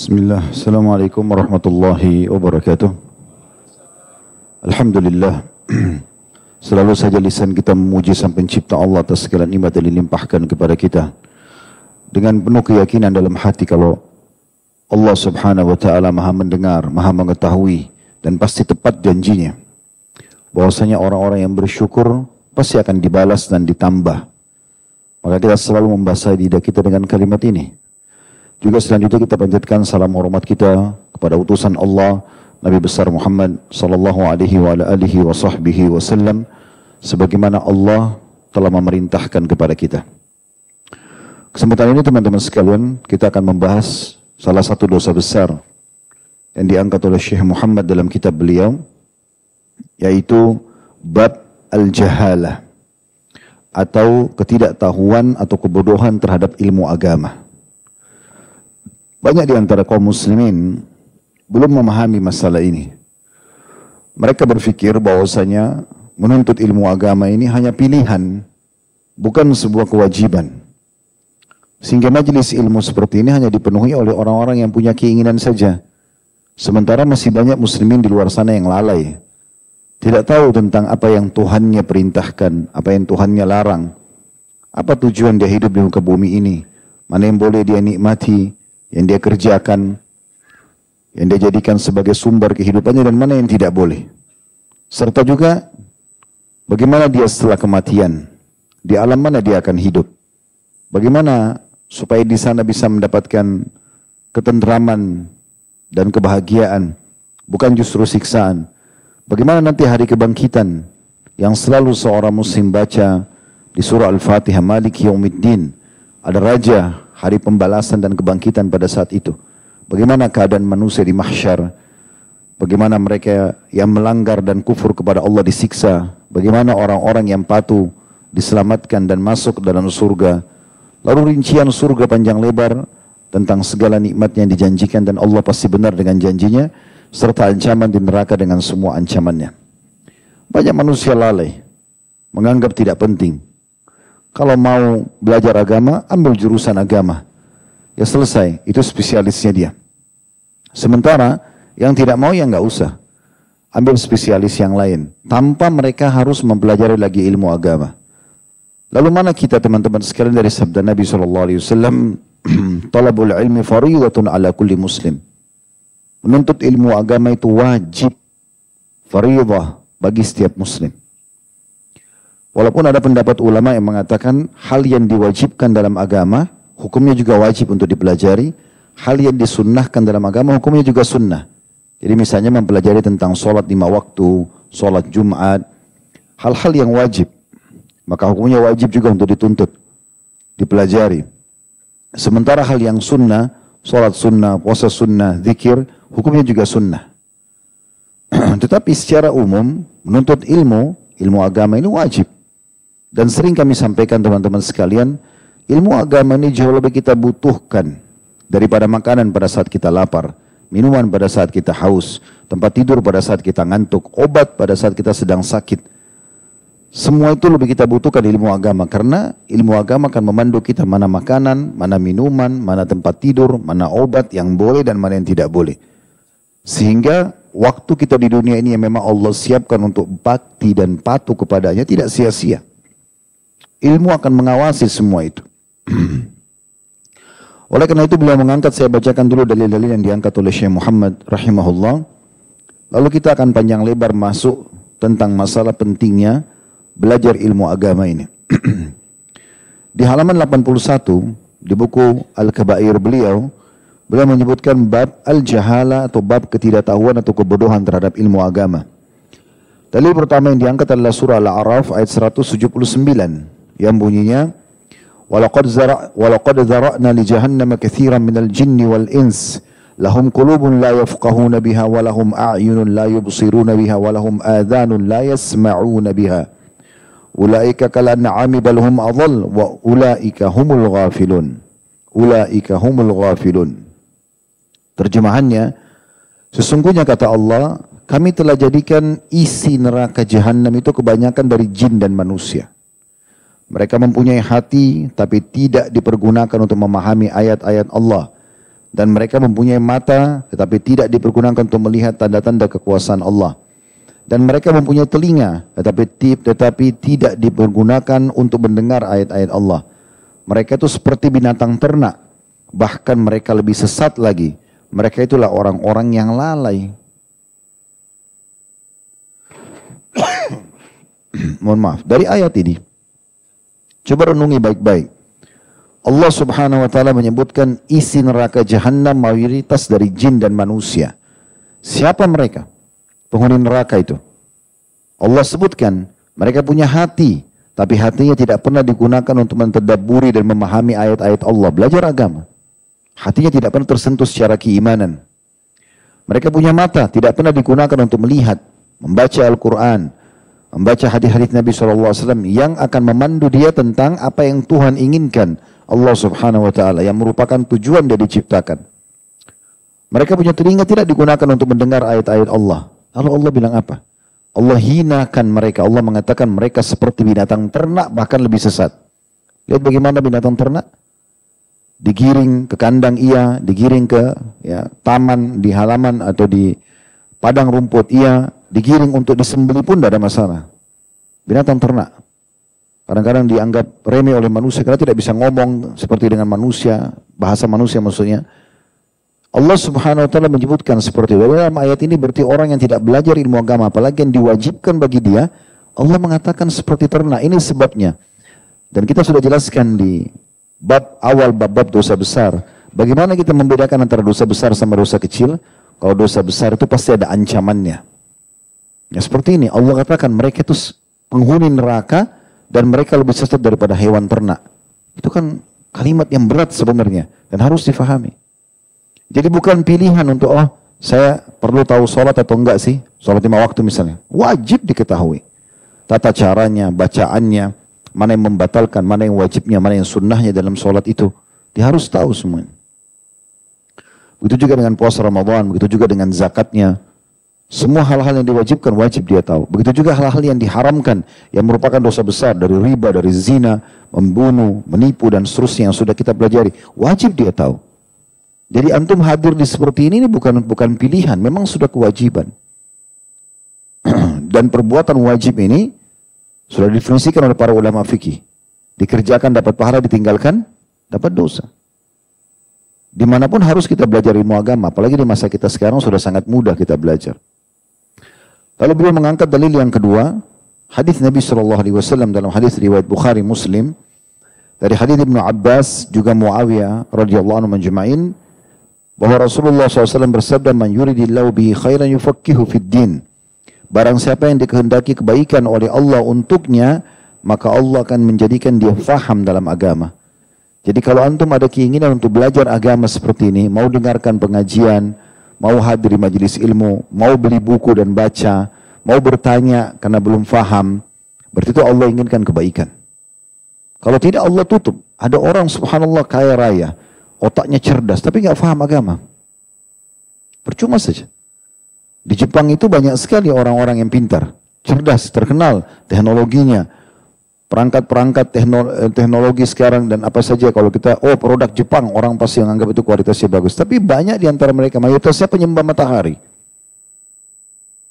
Bismillah, Assalamualaikum warahmatullahi wabarakatuh. Alhamdulillah, selalu saja lisan kita memuji sang pencipta Allah atas segala nikmat yang dilimpahkan kepada kita. Dengan penuh keyakinan dalam hati kalau Allah subhanahu wa ta'ala maha mendengar, maha mengetahui, dan pasti tepat janjinya. Bahwasanya orang-orang yang bersyukur pasti akan dibalas dan ditambah. Maka kita selalu membasahi lidah kita dengan kalimat ini. Juga selanjutnya kita panjatkan salam hormat kita kepada utusan Allah Nabi besar Muhammad sallallahu alaihi wa alihi wa sahbihi wasallam sebagaimana Allah telah memerintahkan kepada kita. Kesempatan ini teman-teman sekalian kita akan membahas salah satu dosa besar yang diangkat oleh Syekh Muhammad dalam kitab beliau yaitu bab al-jahalah atau ketidaktahuan atau kebodohan terhadap ilmu agama. Banyak di antara kaum muslimin belum memahami masalah ini. Mereka berpikir bahwasanya menuntut ilmu agama ini hanya pilihan, bukan sebuah kewajiban. Sehingga majelis ilmu seperti ini hanya dipenuhi oleh orang-orang yang punya keinginan saja. Sementara masih banyak muslimin di luar sana yang lalai. Tidak tahu tentang apa yang Tuhannya perintahkan, apa yang Tuhannya larang. Apa tujuan dia hidup di muka bumi ini. Mana yang boleh dia nikmati, yang dia kerjakan, yang dia jadikan sebagai sumber kehidupannya dan mana yang tidak boleh. Serta juga bagaimana dia setelah kematian, di alam mana dia akan hidup. Bagaimana supaya di sana bisa mendapatkan ketentraman dan kebahagiaan, bukan justru siksaan. Bagaimana nanti hari kebangkitan yang selalu seorang muslim baca di surah Al-Fatihah Malik Yaumiddin. Ada raja hari pembalasan dan kebangkitan pada saat itu. Bagaimana keadaan manusia di mahsyar? Bagaimana mereka yang melanggar dan kufur kepada Allah disiksa? Bagaimana orang-orang yang patuh diselamatkan dan masuk dalam surga? Lalu rincian surga panjang lebar tentang segala nikmat yang dijanjikan dan Allah pasti benar dengan janjinya serta ancaman di neraka dengan semua ancamannya. Banyak manusia lalai menganggap tidak penting kalau mau belajar agama, ambil jurusan agama. Ya selesai, itu spesialisnya dia. Sementara yang tidak mau ya nggak usah. Ambil spesialis yang lain. Tanpa mereka harus mempelajari lagi ilmu agama. Lalu mana kita teman-teman sekalian dari sabda Nabi SAW, Talabul ilmi faridatun ala kulli muslim. Menuntut ilmu agama itu wajib. Faridah bagi setiap muslim. Walaupun ada pendapat ulama yang mengatakan hal yang diwajibkan dalam agama, hukumnya juga wajib untuk dipelajari. Hal yang disunnahkan dalam agama, hukumnya juga sunnah. Jadi misalnya mempelajari tentang sholat lima waktu, sholat Jumat, hal-hal yang wajib. Maka hukumnya wajib juga untuk dituntut, dipelajari. Sementara hal yang sunnah, sholat sunnah, puasa sunnah, zikir, hukumnya juga sunnah. Tetapi secara umum, menuntut ilmu, ilmu agama ini wajib. Dan sering kami sampaikan teman-teman sekalian, ilmu agama ini jauh lebih kita butuhkan daripada makanan pada saat kita lapar, minuman pada saat kita haus, tempat tidur pada saat kita ngantuk, obat pada saat kita sedang sakit. Semua itu lebih kita butuhkan ilmu agama karena ilmu agama akan memandu kita mana makanan, mana minuman, mana tempat tidur, mana obat yang boleh dan mana yang tidak boleh. Sehingga waktu kita di dunia ini yang memang Allah siapkan untuk bakti dan patuh kepadanya tidak sia-sia. Ilmu akan mengawasi semua itu. oleh karena itu beliau mengangkat, saya bacakan dulu dalil-dalil yang diangkat oleh Syekh Muhammad rahimahullah. Lalu kita akan panjang lebar masuk tentang masalah pentingnya belajar ilmu agama ini. di halaman 81 di buku Al-Kabair beliau, beliau menyebutkan bab al-jahala atau bab ketidaktahuan atau kebodohan terhadap ilmu agama. Dalil pertama yang diangkat adalah surah Al-A'raf ayat 179 yang bunyinya walaqad zara' walaqad zara'na li jahannama katsiran minal jinni wal ins. Lahum qulubun la yafqahuna biha wa lahum a'yunun la yubsiruna biha wa lahum adhanun la yasma'una biha. Ulaika kal an'ami bal hum adall wa ulaika humul ghafilun. Ulaika humul ghafilun. Terjemahannya sesungguhnya kata Allah kami telah jadikan isi neraka jahanam itu kebanyakan dari jin dan manusia mereka mempunyai hati tapi tidak dipergunakan untuk memahami ayat-ayat Allah. dan mereka mempunyai mata tetapi tidak dipergunakan untuk melihat tanda-tanda kekuasaan Allah. Dan mereka mempunyai telinga tetapi tetapi tidak dipergunakan untuk mendengar ayat-ayat Allah. Mereka itu seperti binatang ternak. Bahkan mereka lebih sesat lagi. Mereka itulah orang-orang yang lalai. Mohon maaf. Dari ayat ini coba renungi baik-baik Allah subhanahu wa ta'ala menyebutkan isi neraka jahanam mayoritas dari jin dan manusia. Siapa mereka? Penghuni neraka itu. Allah sebutkan, mereka punya hati, tapi hatinya tidak pernah digunakan untuk mentadaburi dan memahami ayat-ayat Allah, belajar agama. Hatinya tidak pernah tersentuh secara keimanan. Mereka punya mata, tidak pernah digunakan untuk melihat, membaca Al-Quran, membaca hadis-hadis Nabi SAW yang akan memandu dia tentang apa yang Tuhan inginkan Allah subhanahu wa ta'ala yang merupakan tujuan dia diciptakan. Mereka punya telinga tidak digunakan untuk mendengar ayat-ayat Allah. Lalu Allah bilang apa? Allah hinakan mereka. Allah mengatakan mereka seperti binatang ternak bahkan lebih sesat. Lihat bagaimana binatang ternak. Digiring ke kandang ia, digiring ke ya, taman, di halaman atau di padang rumput ia, digiring untuk disembeli pun tidak ada masalah. Binatang ternak. Kadang-kadang dianggap remeh oleh manusia karena tidak bisa ngomong seperti dengan manusia, bahasa manusia maksudnya. Allah subhanahu wa ta'ala menyebutkan seperti itu. Dalam ayat ini berarti orang yang tidak belajar ilmu agama, apalagi yang diwajibkan bagi dia, Allah mengatakan seperti ternak. Ini sebabnya. Dan kita sudah jelaskan di bab awal bab-bab dosa besar. Bagaimana kita membedakan antara dosa besar sama dosa kecil? Kalau dosa besar itu pasti ada ancamannya. Ya seperti ini, Allah katakan mereka itu penghuni neraka, dan mereka lebih sesat daripada hewan ternak. Itu kan kalimat yang berat sebenarnya dan harus difahami. Jadi bukan pilihan untuk oh saya perlu tahu sholat atau enggak sih, sholat lima waktu misalnya. Wajib diketahui. Tata caranya, bacaannya, mana yang membatalkan, mana yang wajibnya, mana yang sunnahnya dalam sholat itu. Dia harus tahu semuanya. Begitu juga dengan puasa Ramadan, begitu juga dengan zakatnya, semua hal-hal yang diwajibkan wajib dia tahu. Begitu juga hal-hal yang diharamkan yang merupakan dosa besar dari riba, dari zina, membunuh, menipu dan seterusnya yang sudah kita pelajari. Wajib dia tahu. Jadi antum hadir di seperti ini, ini bukan bukan pilihan, memang sudah kewajiban. dan perbuatan wajib ini sudah definisikan oleh para ulama fikih. Dikerjakan dapat pahala, ditinggalkan dapat dosa. Di mana pun harus kita belajar ilmu agama, apalagi di masa kita sekarang sudah sangat mudah kita belajar. Lalu beliau mengangkat dalil yang kedua, hadis Nabi Shallallahu Alaihi Wasallam dalam hadis riwayat Bukhari Muslim. Dari hadis Ibnu Abbas juga Muawiyah radhiyallahu anhu menjemain bahwa Rasulullah SAW bersabda man yuridillahu bihi khairan yufakkihu fid din. Barang siapa yang dikehendaki kebaikan oleh Allah untuknya maka Allah akan menjadikan dia faham dalam agama. Jadi kalau antum ada keinginan untuk belajar agama seperti ini mau dengarkan pengajian mau hadir majelis ilmu, mau beli buku dan baca, mau bertanya karena belum faham, berarti itu Allah inginkan kebaikan. Kalau tidak Allah tutup. Ada orang subhanallah kaya raya, otaknya cerdas tapi nggak faham agama. Percuma saja. Di Jepang itu banyak sekali orang-orang yang pintar, cerdas, terkenal teknologinya, perangkat-perangkat eh, teknologi sekarang dan apa saja kalau kita oh produk Jepang orang pasti yang anggap itu kualitasnya bagus. Tapi banyak di antara mereka mayoritasnya penyembah matahari.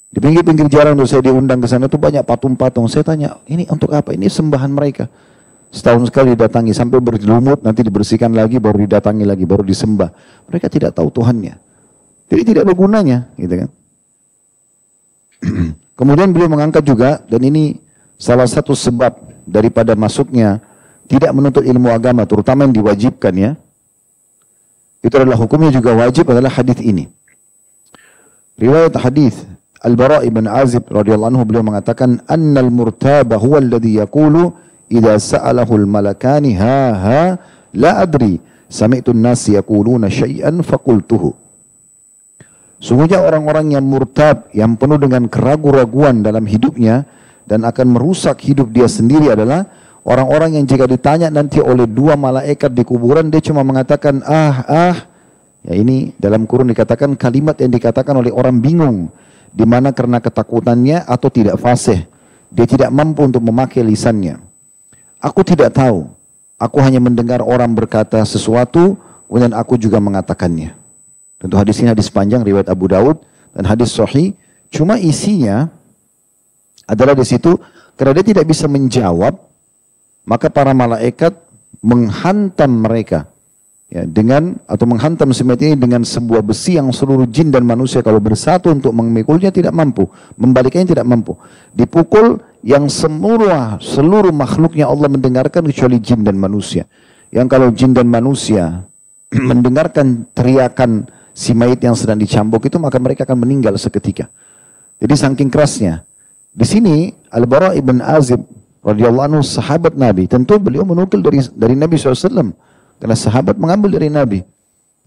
Di pinggir-pinggir jalan tuh saya diundang ke sana tuh banyak patung-patung. Saya tanya ini untuk apa? Ini sembahan mereka. Setahun sekali didatangi sampai berlumut nanti dibersihkan lagi baru didatangi lagi baru disembah. Mereka tidak tahu Tuhannya. Jadi tidak ada gunanya gitu kan. Kemudian beliau mengangkat juga dan ini salah satu sebab daripada masuknya tidak menuntut ilmu agama terutama yang diwajibkan ya. Itu adalah hukumnya juga wajib adalah hadis ini. Riwayat hadis Al-Bara' ibn Azib radhiyallahu anhu beliau mengatakan annal murtaba huwa alladhi yaqulu idza sa'alahu al-malakani ha ha la adri sami'tu an-nas yaquluna syai'an faqultuhu Sungguhnya orang-orang yang murtab, yang penuh dengan keraguan-raguan dalam hidupnya, dan akan merusak hidup dia sendiri adalah orang-orang yang jika ditanya nanti oleh dua malaikat di kuburan dia cuma mengatakan ah ah ya ini dalam kurun dikatakan kalimat yang dikatakan oleh orang bingung di mana karena ketakutannya atau tidak fasih dia tidak mampu untuk memakai lisannya aku tidak tahu aku hanya mendengar orang berkata sesuatu kemudian aku juga mengatakannya. Tentu hadis ini hadis panjang riwayat Abu Daud dan hadis sahih. Cuma isinya adalah di situ karena dia tidak bisa menjawab, maka para malaikat menghantam mereka ya, dengan atau menghantam semet ini dengan sebuah besi yang seluruh jin dan manusia kalau bersatu untuk memikulnya tidak mampu, membaliknya tidak mampu. Dipukul yang semua seluruh makhluknya Allah mendengarkan kecuali jin dan manusia. Yang kalau jin dan manusia mendengarkan teriakan si mayit yang sedang dicambuk itu maka mereka akan meninggal seketika. Jadi saking kerasnya. Di sini Al-Bara ibn Azib radhiyallahu anhu sahabat Nabi, tentu beliau menukil dari dari Nabi SAW karena sahabat mengambil dari Nabi.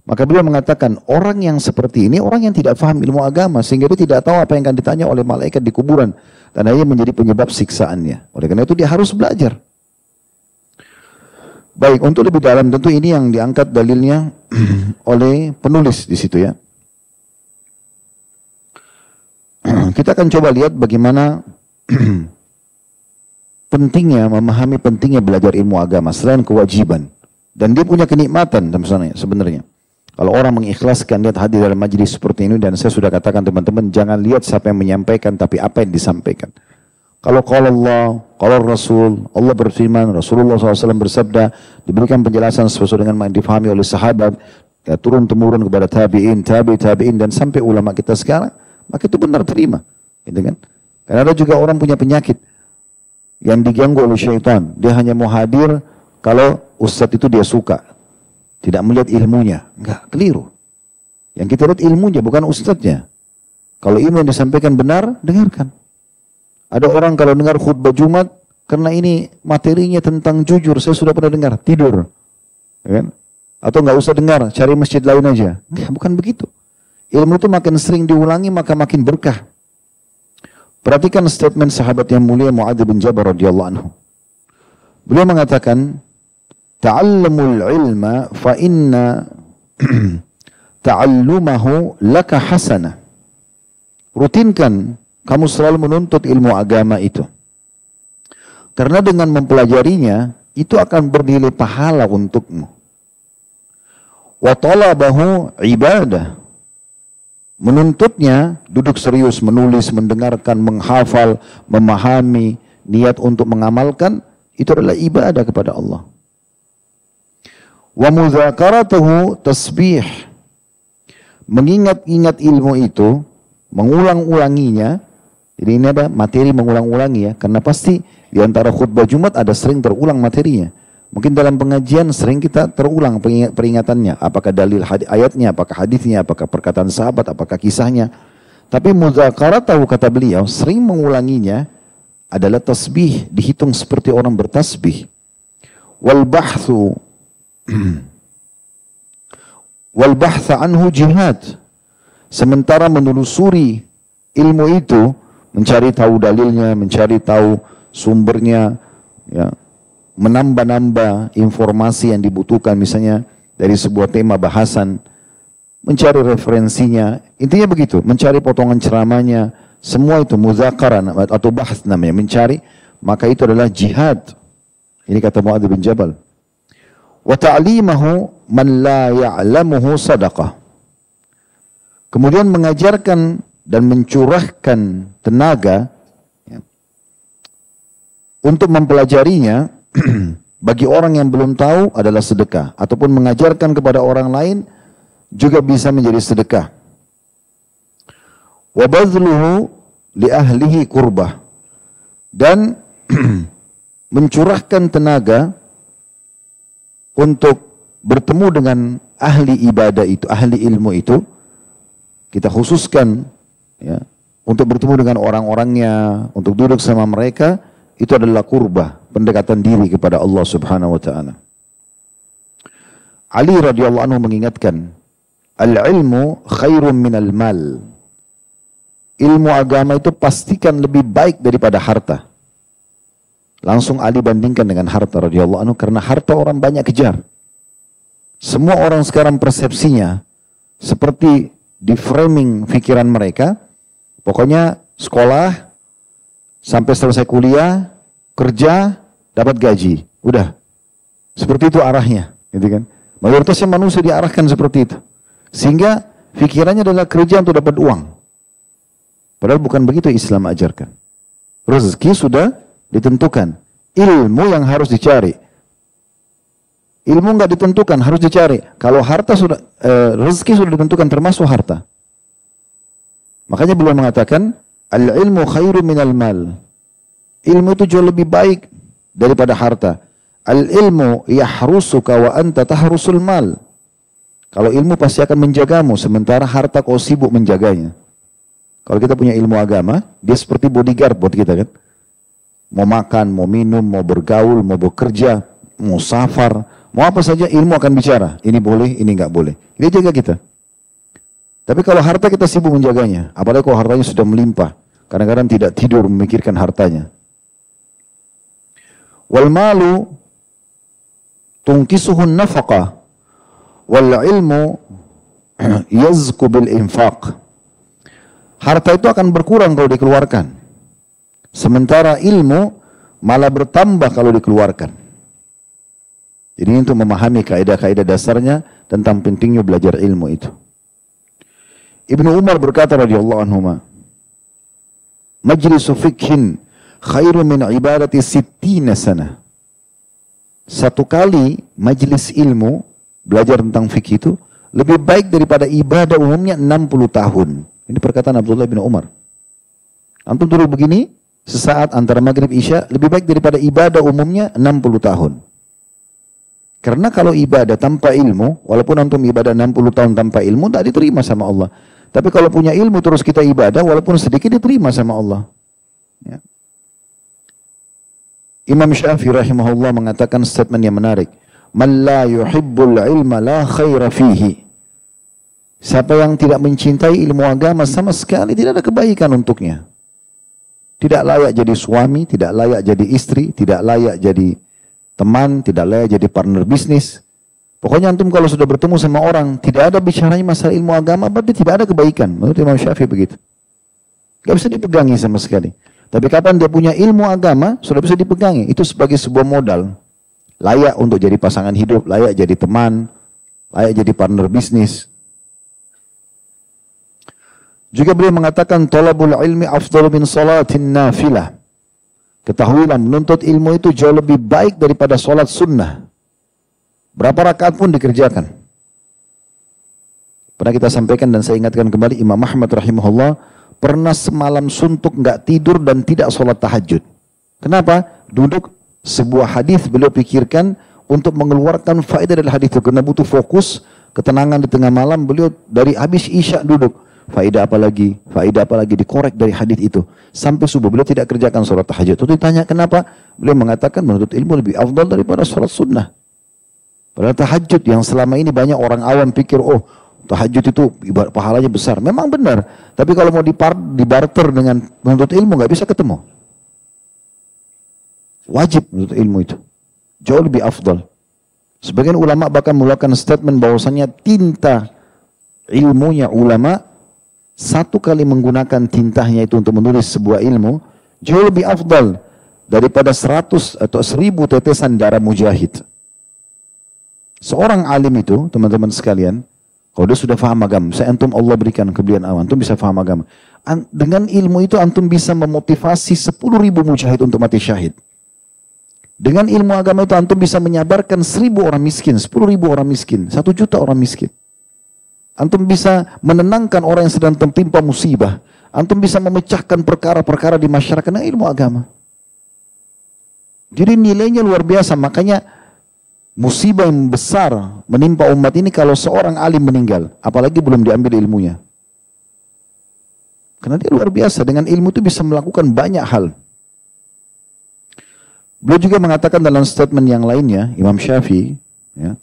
Maka beliau mengatakan, orang yang seperti ini, orang yang tidak faham ilmu agama, sehingga dia tidak tahu apa yang akan ditanya oleh malaikat di kuburan. Dan ini menjadi penyebab siksaannya. Oleh karena itu dia harus belajar. Baik, untuk lebih dalam tentu ini yang diangkat dalilnya oleh penulis di situ ya. Kita akan coba lihat bagaimana pentingnya memahami pentingnya belajar ilmu agama selain kewajiban. Dan dia punya kenikmatan sebenarnya. Kalau orang mengikhlaskan lihat hadir dalam majlis seperti ini dan saya sudah katakan teman-teman jangan lihat siapa yang menyampaikan tapi apa yang disampaikan. Kalau kalau Allah, kalau Rasul, Allah berfirman, Rasulullah SAW bersabda, diberikan penjelasan sesuai dengan yang difahami oleh sahabat, ya, turun temurun kepada tabiin, tabi tabiin dan sampai ulama kita sekarang, maka itu benar terima, gitu kan? Karena ada juga orang punya penyakit yang diganggu oleh syaitan, dia hanya mau hadir kalau ustadz itu dia suka. Tidak melihat ilmunya. Enggak, keliru. Yang kita lihat ilmunya, bukan ustadznya. Kalau ilmu yang disampaikan benar, dengarkan. Ada orang kalau dengar khutbah Jumat, karena ini materinya tentang jujur, saya sudah pernah dengar, tidur. Ya kan? Atau nggak usah dengar, cari masjid lain aja. Enggak, bukan begitu. Ilmu itu makin sering diulangi, maka makin berkah. Perhatikan statement sahabat yang mulia Mu'adz bin Jabal radhiyallahu anhu. Beliau mengatakan, ta'allamul ilma fa inna ta'allumahu laka hasana. Rutinkan kamu selalu menuntut ilmu agama itu. Karena dengan mempelajarinya itu akan bernilai pahala untukmu. Wa talabahu ibadah. Menuntutnya duduk serius, menulis, mendengarkan, menghafal, memahami, niat untuk mengamalkan itu adalah ibadah kepada Allah. Wa mudzakaratuhu tasbih. Mengingat-ingat ilmu itu, mengulang-ulanginya. Jadi ini ada materi mengulang-ulangi ya. Karena pasti di antara khutbah Jumat ada sering terulang materinya. Mungkin dalam pengajian sering kita terulang peringatannya. Apakah dalil ayatnya, apakah hadisnya, apakah perkataan sahabat, apakah kisahnya. Tapi tahu kata beliau sering mengulanginya adalah tasbih dihitung seperti orang bertasbih. Wal bahthu Wal bahtha anhu jihad. Sementara menelusuri ilmu itu, mencari tahu dalilnya, mencari tahu sumbernya, ya, menambah-nambah informasi yang dibutuhkan misalnya dari sebuah tema bahasan, mencari referensinya, intinya begitu, mencari potongan ceramahnya, semua itu muzakaran atau bahas namanya, mencari, maka itu adalah jihad. Ini kata Mu'adz bin Jabal wa ta'limahu man la ya'lamuhu sadaqah. Kemudian mengajarkan dan mencurahkan tenaga ya, untuk mempelajarinya bagi orang yang belum tahu adalah sedekah. Ataupun mengajarkan kepada orang lain juga bisa menjadi sedekah. Wa badluhu li ahlihi kurbah dan mencurahkan tenaga untuk bertemu dengan ahli ibadah itu, ahli ilmu itu, kita khususkan ya, untuk bertemu dengan orang-orangnya, untuk duduk sama mereka, itu adalah kurbah, pendekatan diri kepada Allah Subhanahu wa taala. Ali radhiyallahu anhu mengingatkan, al-ilmu khairum minal mal. Ilmu agama itu pastikan lebih baik daripada harta. Langsung Ali bandingkan dengan harta radhiyallahu anhu karena harta orang banyak kejar. Semua orang sekarang persepsinya seperti di framing pikiran mereka, pokoknya sekolah sampai selesai kuliah, kerja, dapat gaji, udah. Seperti itu arahnya, gitu kan? Mayoritasnya manusia diarahkan seperti itu. Sehingga pikirannya adalah kerja untuk dapat uang. Padahal bukan begitu Islam ajarkan. Rezeki sudah ditentukan. Ilmu yang harus dicari. Ilmu nggak ditentukan, harus dicari. Kalau harta sudah, eh, rezeki sudah ditentukan termasuk harta. Makanya beliau mengatakan, al-ilmu khairu minal mal. Ilmu itu jauh lebih baik daripada harta. Al-ilmu yahrusuka wa anta tahrusul mal. Kalau ilmu pasti akan menjagamu, sementara harta kau sibuk menjaganya. Kalau kita punya ilmu agama, dia seperti bodyguard buat kita kan. Mau makan, mau minum, mau bergaul, mau bekerja, mau safar, mau apa saja ilmu akan bicara. Ini boleh, ini nggak boleh. Dia jaga kita. Tapi kalau harta kita sibuk menjaganya, apalagi kalau hartanya sudah melimpah, kadang-kadang tidak tidur memikirkan hartanya. Wal malu tungkisuhun nafaqah wal ilmu yazku bil infaq. Harta itu akan berkurang kalau dikeluarkan. Sementara ilmu malah bertambah kalau dikeluarkan. Jadi untuk memahami kaidah-kaidah dasarnya tentang pentingnya belajar ilmu itu. Ibnu Umar berkata radhiyallahu anhu, "Majlis fikhin khairu min ibadati sittina sana." Satu kali majlis ilmu belajar tentang fikih itu lebih baik daripada ibadah umumnya 60 tahun. Ini perkataan Abdullah bin Umar. Antum dulu begini, sesaat antara maghrib isya lebih baik daripada ibadah umumnya 60 tahun. Karena kalau ibadah tanpa ilmu, walaupun antum ibadah 60 tahun tanpa ilmu, tidak diterima sama Allah. Tapi kalau punya ilmu terus kita ibadah, walaupun sedikit diterima sama Allah. Ya. Imam Syafi'i rahimahullah mengatakan statement yang menarik. Man la yuhibbul ilma la khaira fihi. Siapa yang tidak mencintai ilmu agama sama sekali tidak ada kebaikan untuknya. Tidak layak jadi suami, tidak layak jadi istri, tidak layak jadi teman, tidak layak jadi partner bisnis. Pokoknya antum kalau sudah bertemu sama orang, tidak ada bicaranya masalah ilmu agama, berarti tidak ada kebaikan. Menurut Imam Syafi'i begitu. Gak bisa dipegangi sama sekali. Tapi kapan dia punya ilmu agama, sudah bisa dipegangi. Itu sebagai sebuah modal. Layak untuk jadi pasangan hidup, layak jadi teman, layak jadi partner bisnis. Juga beliau mengatakan, Talabul ilmi afdal min salatin nafilah. Ketahuilah menuntut ilmu itu jauh lebih baik daripada solat sunnah. Berapa rakaat pun dikerjakan. Pernah kita sampaikan dan saya ingatkan kembali Imam Ahmad rahimahullah pernah semalam suntuk nggak tidur dan tidak sholat tahajud. Kenapa? Duduk sebuah hadis beliau pikirkan untuk mengeluarkan faedah dari hadis itu karena butuh fokus, ketenangan di tengah malam beliau dari habis isya duduk. Faedah apa lagi? Faedah apa lagi dikorek dari hadis itu. Sampai subuh beliau tidak kerjakan sholat tahajud. Itu ditanya kenapa? Beliau mengatakan menuntut ilmu lebih afdal daripada sholat sunnah. Padahal tahajud yang selama ini banyak orang awam pikir, oh tahajud itu pahalanya besar. Memang benar. Tapi kalau mau dipar, dibarter dengan menuntut ilmu nggak bisa ketemu. Wajib menuntut ilmu itu. Jauh lebih afdal. Sebagian ulama bahkan melakukan statement bahwasanya tinta ilmunya ulama satu kali menggunakan tintanya itu untuk menulis sebuah ilmu jauh lebih afdal daripada seratus atau seribu tetesan darah mujahid. Seorang alim itu, teman-teman sekalian, kalau dia sudah faham agama, saya antum Allah berikan kebelian awan, antum bisa faham agama. An dengan ilmu itu antum bisa memotivasi 10 ribu mujahid untuk mati syahid. Dengan ilmu agama itu antum bisa menyabarkan seribu orang miskin, sepuluh ribu orang miskin, satu juta orang miskin. Antum bisa menenangkan orang yang sedang tertimpa musibah. Antum bisa memecahkan perkara-perkara di masyarakat dengan ilmu agama. Jadi nilainya luar biasa, makanya musibah yang besar menimpa umat ini kalau seorang alim meninggal, apalagi belum diambil ilmunya. Karena dia luar biasa, dengan ilmu itu bisa melakukan banyak hal. Beliau juga mengatakan dalam statement yang lainnya, Imam Syafi'i, ya,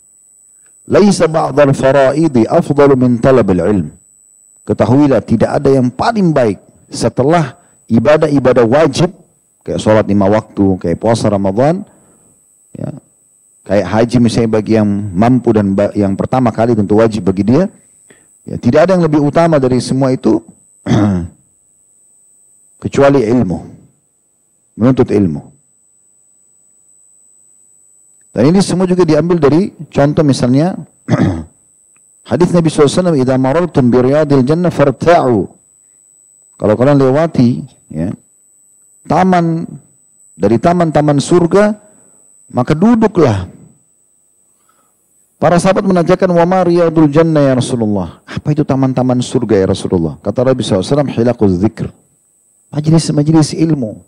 Laisa ba'dal faraidi afdalu min talabil ilm. Ketahuilah tidak ada yang paling baik setelah ibadah-ibadah wajib kayak sholat lima waktu, kayak puasa Ramadan, ya, Kayak haji misalnya bagi yang mampu dan yang pertama kali tentu wajib bagi dia. Ya, tidak ada yang lebih utama dari semua itu kecuali ilmu. Menuntut ilmu. Dan ini semua juga diambil dari contoh misalnya hadis Nabi SAW, "Idza marartum bi riyadil jannah farta'u." Kalau kalian lewati ya, taman dari taman-taman surga, maka duduklah. Para sahabat menanyakan, "Wa ma riyadul jannah ya Rasulullah?" Apa itu taman-taman surga ya Rasulullah? Kata Nabi SAW, "Hilaquz dzikr." Majlis-majlis ilmu.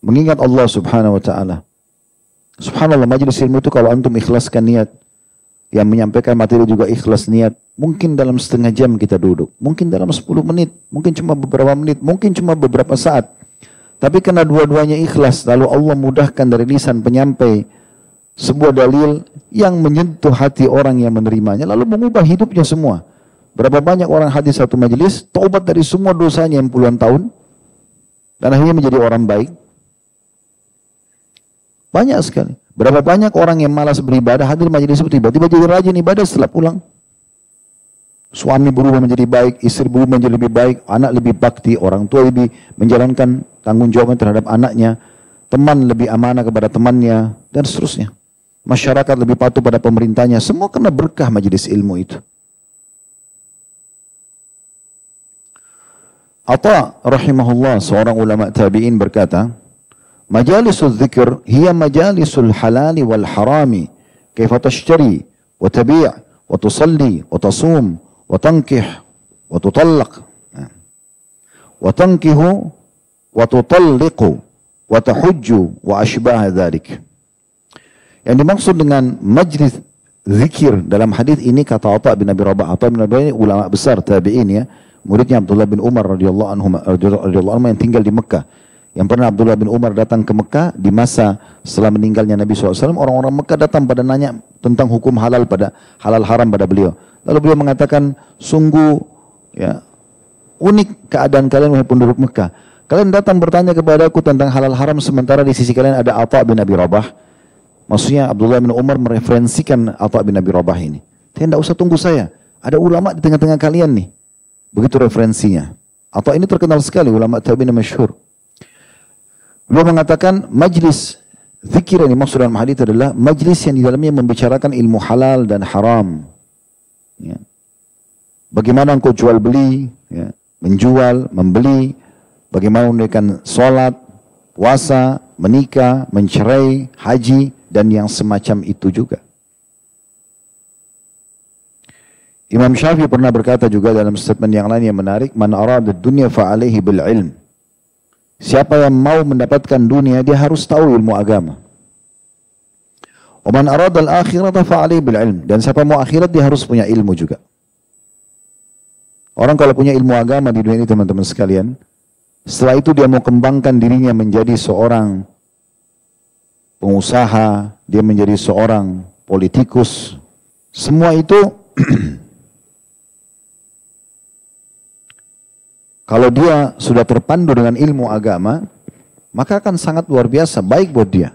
Mengingat Allah Subhanahu wa taala. Subhanallah majelis ilmu itu kalau antum ikhlaskan niat, yang menyampaikan materi juga ikhlas niat, mungkin dalam setengah jam kita duduk, mungkin dalam 10 menit, mungkin cuma beberapa menit, mungkin cuma beberapa saat. Tapi karena dua-duanya ikhlas, lalu Allah mudahkan dari lisan penyampai sebuah dalil yang menyentuh hati orang yang menerimanya, lalu mengubah hidupnya semua. Berapa banyak orang hadis satu majelis, taubat dari semua dosanya yang puluhan tahun, dan akhirnya menjadi orang baik, banyak sekali. Berapa banyak orang yang malas beribadah hadir majelis itu tiba-tiba jadi rajin ibadah setelah pulang. Suami berubah menjadi baik, istri berubah menjadi lebih baik, anak lebih bakti, orang tua lebih menjalankan tanggung jawabnya terhadap anaknya, teman lebih amanah kepada temannya, dan seterusnya masyarakat lebih patuh pada pemerintahnya. Semua kena berkah majelis ilmu itu. Atta rahimahullah seorang ulama tabi'in berkata, Majalisul zikr hiya majalisul halali wal harami. Kaifa tashtari wa tabi' wa tusalli wa tasum wa tankih wa tutallaq. Wa tankihu wa tutalliqu wa tahujju wa ashbah dhalik yang dimaksud dengan majlis zikir dalam hadis ini kata Atha bin Abi Rabah Atha bin Abi ini ulama besar tabi'in ya muridnya Abdullah bin Umar radhiyallahu anhu radhiyallahu anhu yang tinggal di Mekah yang pernah Abdullah bin Umar datang ke Mekah di masa setelah meninggalnya Nabi SAW, orang-orang Mekah datang pada nanya tentang hukum halal pada halal haram pada beliau. Lalu beliau mengatakan, sungguh ya unik keadaan kalian wahai penduduk Mekah. Kalian datang bertanya kepada aku tentang halal haram sementara di sisi kalian ada Atha bin Abi Rabah. Maksudnya Abdullah bin Umar mereferensikan Atha bin Abi Rabah ini. Tidak usah tunggu saya. Ada ulama di tengah-tengah kalian nih. Begitu referensinya. Atau ini terkenal sekali ulama tabi'in masyhur. Beliau mengatakan majlis zikir yang dimaksud dalam hadis adalah majlis yang di dalamnya membicarakan ilmu halal dan haram. Ya. Bagaimana engkau jual beli, ya. menjual, membeli, bagaimana menunaikan sholat, puasa, menikah, mencerai, haji, dan yang semacam itu juga. Imam Syafi'i pernah berkata juga dalam statement yang lain yang menarik, Man arada dunya fa'alaihi bil ilm. Siapa yang mau mendapatkan dunia, dia harus tahu ilmu agama. Oman arad al akhirat fa'ali bil ilm. Dan siapa mau akhirat, dia harus punya ilmu juga. Orang kalau punya ilmu agama di dunia ini teman-teman sekalian, setelah itu dia mau kembangkan dirinya menjadi seorang pengusaha, dia menjadi seorang politikus. Semua itu Kalau dia sudah terpandu dengan ilmu agama, maka akan sangat luar biasa, baik buat dia.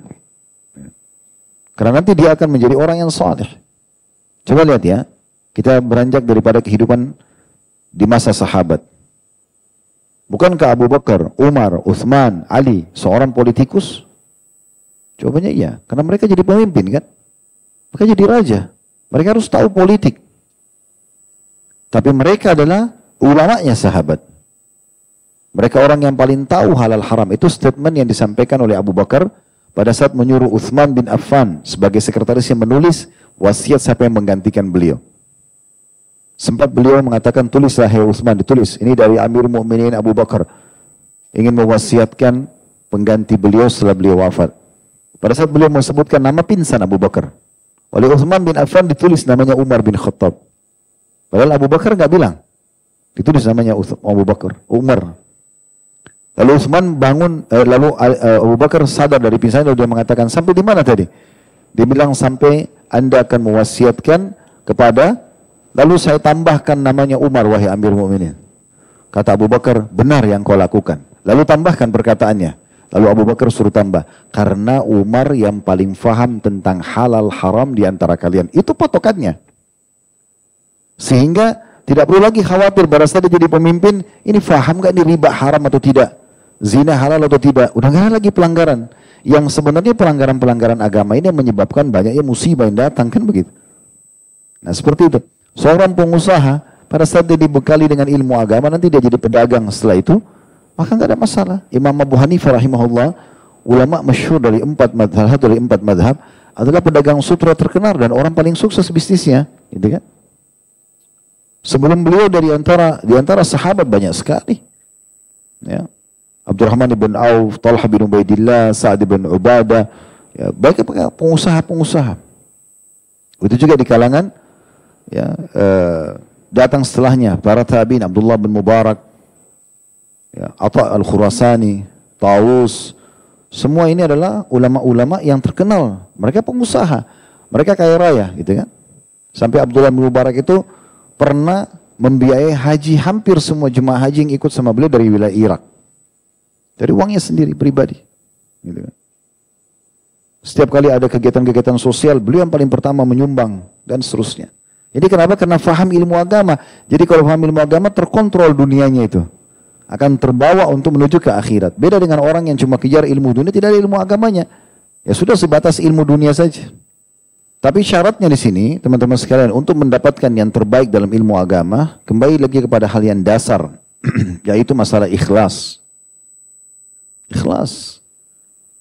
Karena nanti dia akan menjadi orang yang saleh. Coba lihat ya, kita beranjak daripada kehidupan di masa sahabat. Bukankah Abu Bakar, Umar, Uthman, Ali seorang politikus? Jawabannya iya, karena mereka jadi pemimpin kan? Mereka jadi raja. Mereka harus tahu politik. Tapi mereka adalah ulamanya sahabat. Mereka orang yang paling tahu halal haram. Itu statement yang disampaikan oleh Abu Bakar pada saat menyuruh Uthman bin Affan sebagai sekretaris yang menulis wasiat siapa yang menggantikan beliau. Sempat beliau mengatakan tulislah hai Uthman ditulis. Ini dari Amir Mu'minin Abu Bakar. Ingin mewasiatkan pengganti beliau setelah beliau wafat. Pada saat beliau menyebutkan nama pinsan Abu Bakar. Oleh Uthman bin Affan ditulis namanya Umar bin Khattab. Padahal Abu Bakar nggak bilang. Ditulis namanya Abu Bakar, Umar. Lalu Utsman bangun, eh, lalu eh, Abu Bakar sadar dari pingsan lalu dia mengatakan, sampai di mana tadi? Dia bilang sampai anda akan mewasiatkan kepada, lalu saya tambahkan namanya Umar wahai Amir Mu'minin. Kata Abu Bakar, benar yang kau lakukan. Lalu tambahkan perkataannya. Lalu Abu Bakar suruh tambah, karena Umar yang paling faham tentang halal haram di antara kalian. Itu patokannya. Sehingga tidak perlu lagi khawatir pada saat dia jadi pemimpin, ini faham gak ini riba haram atau tidak. zina halal atau tidak. Udah ada lagi pelanggaran. Yang sebenarnya pelanggaran-pelanggaran agama ini menyebabkan banyaknya musibah yang datang kan begitu. Nah seperti itu. Seorang pengusaha pada saat dia dibekali dengan ilmu agama nanti dia jadi pedagang setelah itu maka nggak ada masalah. Imam Abu Hanifah rahimahullah ulama masyhur dari empat madhab dari empat madhab adalah pedagang sutra terkenal dan orang paling sukses bisnisnya, gitu kan? Sebelum beliau dari antara di antara sahabat banyak sekali. Ya. Abdurrahman bin Auf, Talha bin Ubaidillah, Sa'ad bin Ubadah, ya, baik pengusaha-pengusaha. Itu juga di kalangan ya eh, datang setelahnya para tabi'in Abdullah bin Mubarak, ya, Atta al-Khurasani, Tawus, semua ini adalah ulama-ulama yang terkenal. Mereka pengusaha, mereka kaya raya, gitu kan? Sampai Abdullah bin Mubarak itu pernah membiayai haji hampir semua jemaah haji yang ikut sama beliau dari wilayah Irak. Dari uangnya sendiri pribadi. Gitu kan. Setiap kali ada kegiatan-kegiatan sosial, beliau yang paling pertama menyumbang dan seterusnya. Jadi kenapa? Karena faham ilmu agama. Jadi kalau faham ilmu agama terkontrol dunianya itu. Akan terbawa untuk menuju ke akhirat. Beda dengan orang yang cuma kejar ilmu dunia, tidak ada ilmu agamanya. Ya sudah sebatas ilmu dunia saja. Tapi syaratnya di sini, teman-teman sekalian, untuk mendapatkan yang terbaik dalam ilmu agama, kembali lagi kepada hal yang dasar, yaitu masalah ikhlas. Ikhlas.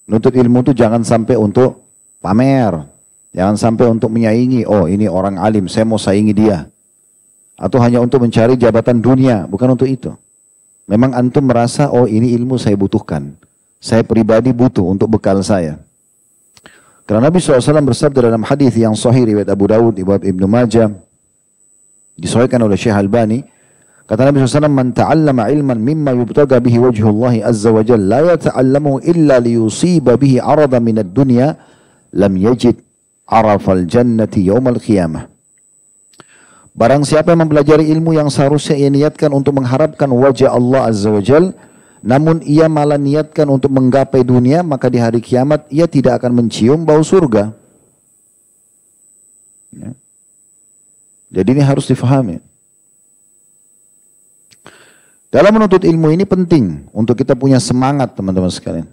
Nuntut ilmu itu jangan sampai untuk pamer, jangan sampai untuk menyaingi, oh ini orang alim, saya mau saingi dia. Atau hanya untuk mencari jabatan dunia, bukan untuk itu. Memang antum merasa, oh ini ilmu saya butuhkan. Saya pribadi butuh untuk bekal saya. Karena Nabi SAW bersabda dalam hadis yang sahih riwayat Abu Dawud, Ibnu Majah, disahihkan oleh Syekh Albani, kata Nabi SAW, "Man ta'allama ilman mimma yubtaga bihi wajhullah azza wa jalla, la yata'allamu illa liyusiba bihi arada min ad-dunya, lam yajid arafal jannati yawmal qiyamah." Barang siapa yang mempelajari ilmu yang seharusnya ia niatkan untuk mengharapkan wajah Allah Azza wa Jalla, namun ia malah niatkan untuk menggapai dunia, maka di hari kiamat ia tidak akan mencium bau surga. Ya. Jadi ini harus difahami. Dalam menuntut ilmu ini penting untuk kita punya semangat teman-teman sekalian.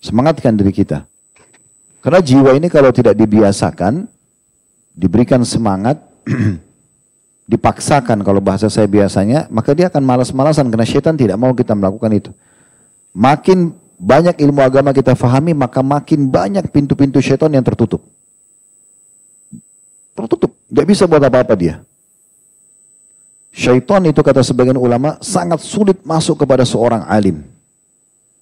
Semangatkan diri kita. Karena jiwa ini kalau tidak dibiasakan, diberikan semangat, dipaksakan kalau bahasa saya biasanya, maka dia akan malas-malasan karena syaitan tidak mau kita melakukan itu. Makin banyak ilmu agama kita fahami, maka makin banyak pintu-pintu syaitan yang tertutup. Tertutup, tidak bisa buat apa-apa dia. Syaitan itu kata sebagian ulama sangat sulit masuk kepada seorang alim.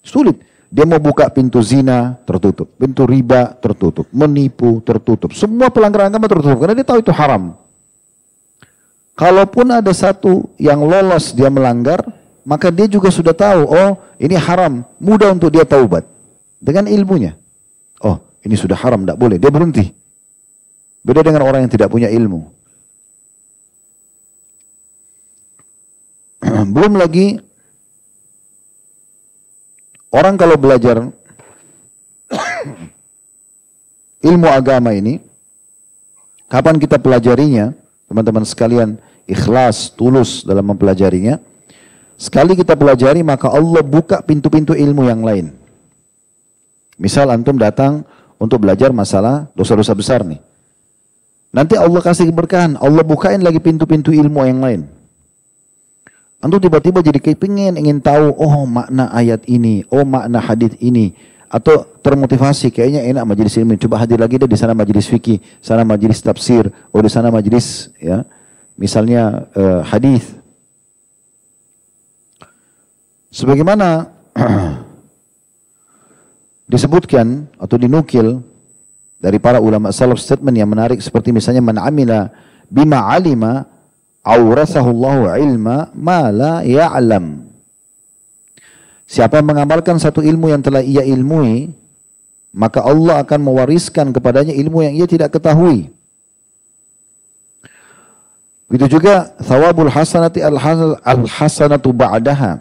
Sulit. Dia mau buka pintu zina, tertutup. Pintu riba, tertutup. Menipu, tertutup. Semua pelanggaran agama tertutup. Karena dia tahu itu haram. Kalaupun ada satu yang lolos dia melanggar, maka dia juga sudah tahu, oh ini haram, mudah untuk dia taubat. Dengan ilmunya. Oh ini sudah haram, tidak boleh, dia berhenti. Beda dengan orang yang tidak punya ilmu. Belum lagi, orang kalau belajar ilmu agama ini, kapan kita pelajarinya, teman-teman sekalian, ikhlas, tulus dalam mempelajarinya. Sekali kita pelajari maka Allah buka pintu-pintu ilmu yang lain. Misal antum datang untuk belajar masalah dosa-dosa besar nih. Nanti Allah kasih keberkahan, Allah bukain lagi pintu-pintu ilmu yang lain. Antum tiba-tiba jadi kepingin ingin tahu, oh makna ayat ini, oh makna hadis ini. Atau termotivasi, kayaknya enak majelis ilmu. Coba hadir lagi deh di sana majelis fikih, sana majelis tafsir, oh di sana majelis ya misalnya uh, hadis. Sebagaimana disebutkan atau dinukil dari para ulama salaf statement yang menarik seperti misalnya man amila bima alima awrasahu ilma ma la ya'lam. Siapa yang mengamalkan satu ilmu yang telah ia ilmui maka Allah akan mewariskan kepadanya ilmu yang ia tidak ketahui Begitu juga thawabul hasanati al hasanatu ba'daha.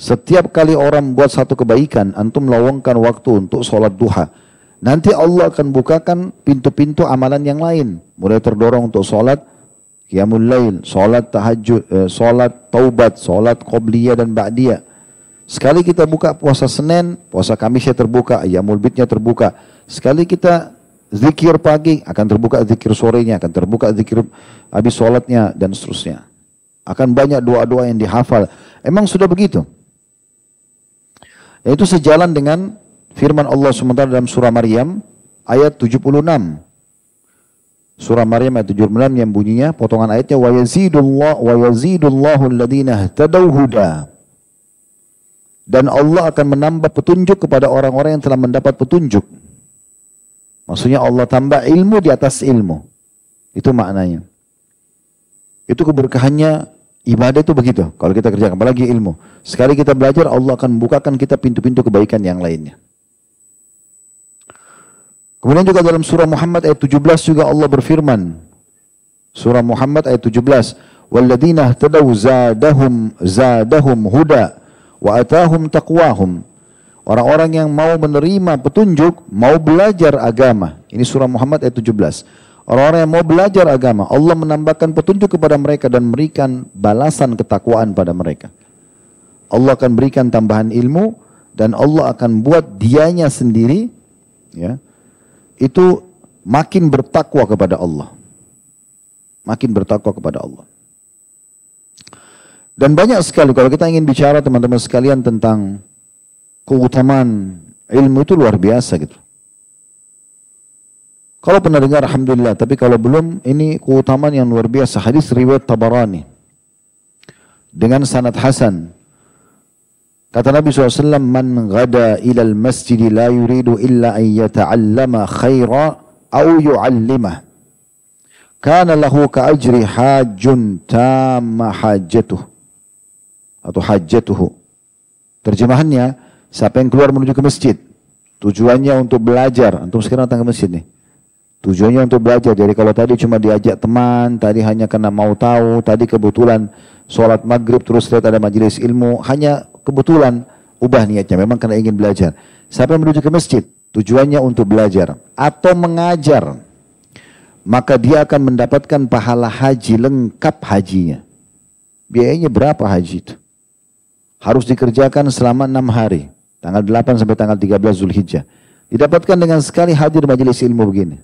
Setiap kali orang buat satu kebaikan, antum lawangkan waktu untuk sholat duha. Nanti Allah akan bukakan pintu-pintu amalan yang lain. Mulai terdorong untuk sholat qiyamul lail, sholat tahajud, eh, sholat taubat, sholat qobliyah dan ba'diyah. Sekali kita buka puasa Senin, puasa Kamisnya terbuka, ayamul bidnya terbuka. Sekali kita zikir pagi, akan terbuka zikir sorenya, akan terbuka zikir habis sholatnya, dan seterusnya. Akan banyak doa-doa yang dihafal. Emang sudah begitu. Itu sejalan dengan firman Allah SWT dalam surah Maryam ayat 76. Surah Maryam ayat 76 yang bunyinya potongan ayatnya wa yazidullah wa yazidullahu alladhina ihtadaw huda. Dan Allah akan menambah petunjuk kepada orang-orang yang telah mendapat petunjuk. Maksudnya Allah tambah ilmu di atas ilmu. Itu maknanya. Itu keberkahannya ibadah itu begitu. Kalau kita kerjakan, apalagi ilmu. Sekali kita belajar, Allah akan membukakan kita pintu-pintu kebaikan yang lainnya. Kemudian juga dalam surah Muhammad ayat 17 juga Allah berfirman. Surah Muhammad ayat 17. Walladina ihtadaw zadahum zadahum huda wa atahum taqwahum. Orang-orang yang mau menerima petunjuk, mau belajar agama. Ini surah Muhammad ayat 17. Orang-orang yang mau belajar agama, Allah menambahkan petunjuk kepada mereka dan memberikan balasan ketakwaan pada mereka. Allah akan berikan tambahan ilmu dan Allah akan buat dianya sendiri ya itu makin bertakwa kepada Allah. Makin bertakwa kepada Allah. Dan banyak sekali kalau kita ingin bicara teman-teman sekalian tentang keutamaan ilmu itu luar biasa gitu. Kalau pernah dengar Alhamdulillah, tapi kalau belum ini keutamaan yang luar biasa. Hadis riwayat Tabarani dengan sanad Hasan. Kata Nabi SAW, Man gada ilal masjid la yuridu illa an yata'allama khaira au yu'allimah. Kana lahu ka'ajri hajjun tamma hajjatuh atau hajatuhu. Terjemahannya, siapa yang keluar menuju ke masjid, tujuannya untuk belajar. Antum sekarang datang ke masjid nih. Tujuannya untuk belajar. Jadi kalau tadi cuma diajak teman, tadi hanya karena mau tahu, tadi kebetulan sholat maghrib terus lihat ada majelis ilmu, hanya kebetulan ubah niatnya, memang karena ingin belajar. Siapa yang menuju ke masjid, tujuannya untuk belajar atau mengajar, maka dia akan mendapatkan pahala haji lengkap hajinya. Biayanya berapa haji itu? harus dikerjakan selama enam hari. Tanggal 8 sampai tanggal 13 Zulhijjah. Didapatkan dengan sekali hadir majelis ilmu begini.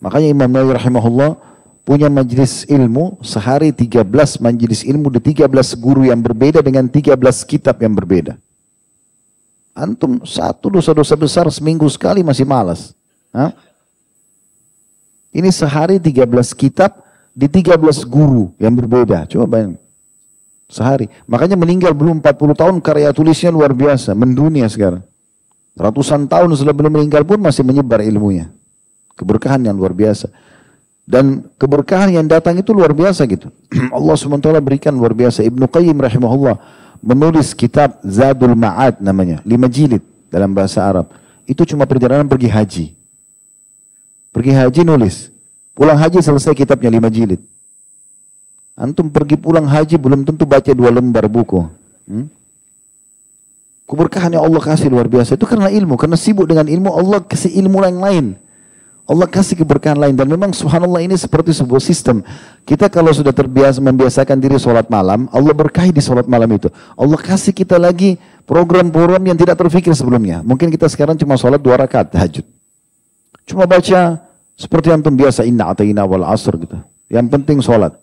Makanya Imam Nawawi rahimahullah punya majelis ilmu sehari 13 majelis ilmu di 13 guru yang berbeda dengan 13 kitab yang berbeda. Antum satu dosa-dosa besar seminggu sekali masih malas. Hah? Ini sehari 13 kitab di 13 guru yang berbeda. Coba bayangin. Sehari. Makanya meninggal belum 40 tahun karya tulisnya luar biasa. Mendunia sekarang. Ratusan tahun setelah belum meninggal pun masih menyebar ilmunya. Keberkahan yang luar biasa. Dan keberkahan yang datang itu luar biasa gitu. Allah SWT berikan luar biasa. Ibnu Qayyim rahimahullah menulis kitab Zadul Ma'ad namanya. Lima jilid dalam bahasa Arab. Itu cuma perjalanan pergi haji. Pergi haji nulis. Pulang haji selesai kitabnya lima jilid. Antum pergi pulang haji belum tentu baca dua lembar buku. Hmm? Keberkahan yang Allah kasih luar biasa. Itu karena ilmu. Karena sibuk dengan ilmu, Allah kasih ilmu yang lain. Allah kasih keberkahan lain. Dan memang subhanallah ini seperti sebuah sistem. Kita kalau sudah terbiasa membiasakan diri sholat malam, Allah berkahi di sholat malam itu. Allah kasih kita lagi program-program yang tidak terfikir sebelumnya. Mungkin kita sekarang cuma sholat dua rakaat tahajud. Cuma baca seperti yang biasa, inna atayina wal asr gitu. Yang penting sholat.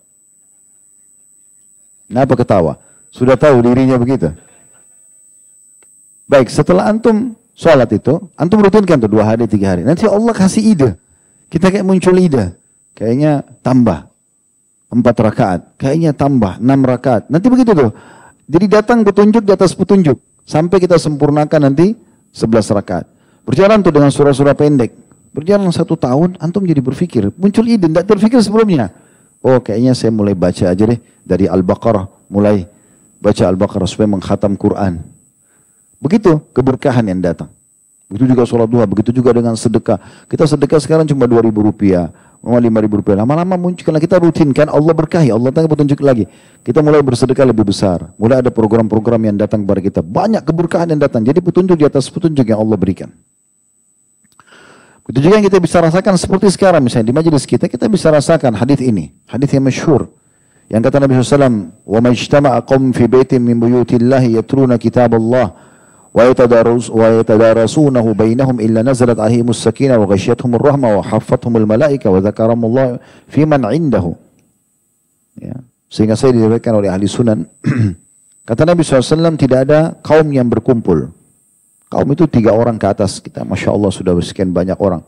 Kenapa ketawa? Sudah tahu dirinya begitu. Baik, setelah antum sholat itu, antum rutinkan tuh dua hari, tiga hari. Nanti Allah kasih ide. Kita kayak muncul ide. Kayaknya tambah. Empat rakaat. Kayaknya tambah. Enam rakaat. Nanti begitu tuh. Jadi datang petunjuk di atas petunjuk. Sampai kita sempurnakan nanti sebelas rakaat. Berjalan tuh dengan surah-surah pendek. Berjalan satu tahun, antum jadi berpikir. Muncul ide, tidak terpikir sebelumnya. Oh kayaknya saya mulai baca aja deh dari Al-Baqarah. Mulai baca Al-Baqarah supaya menghatam Quran. Begitu keberkahan yang datang. Begitu juga sholat duha, begitu juga dengan sedekah. Kita sedekah sekarang cuma 2 ribu rupiah, mau 5 ribu rupiah. Lama-lama muncul, karena kita rutin kan, Allah berkahi, Allah tanya petunjuk lagi. Kita mulai bersedekah lebih besar. Mulai ada program-program yang datang kepada kita. Banyak keberkahan yang datang. Jadi petunjuk di atas petunjuk yang Allah berikan. Itu juga yang kita bisa rasakan seperti sekarang misalnya di majelis kita kita bisa rasakan hadis ini, hadis yang masyhur Yang kata Nabi SAW, "Wa majtama'a qaum fi baitin min buyutillahi yatruna kitab Allah wa yatadarus wa yatadarasunahu bainahum illa nazalat alaihimus sakinah wa ghasyiyatuhumur rahmah wa haffathumul malaika wa dzakaramullah fi man 'indahu." Ya. Sehingga saya diriwayatkan oleh ahli sunan. kata Nabi SAW tidak ada kaum yang berkumpul. Kaum itu tiga orang ke atas kita. Masya Allah sudah sekian banyak orang.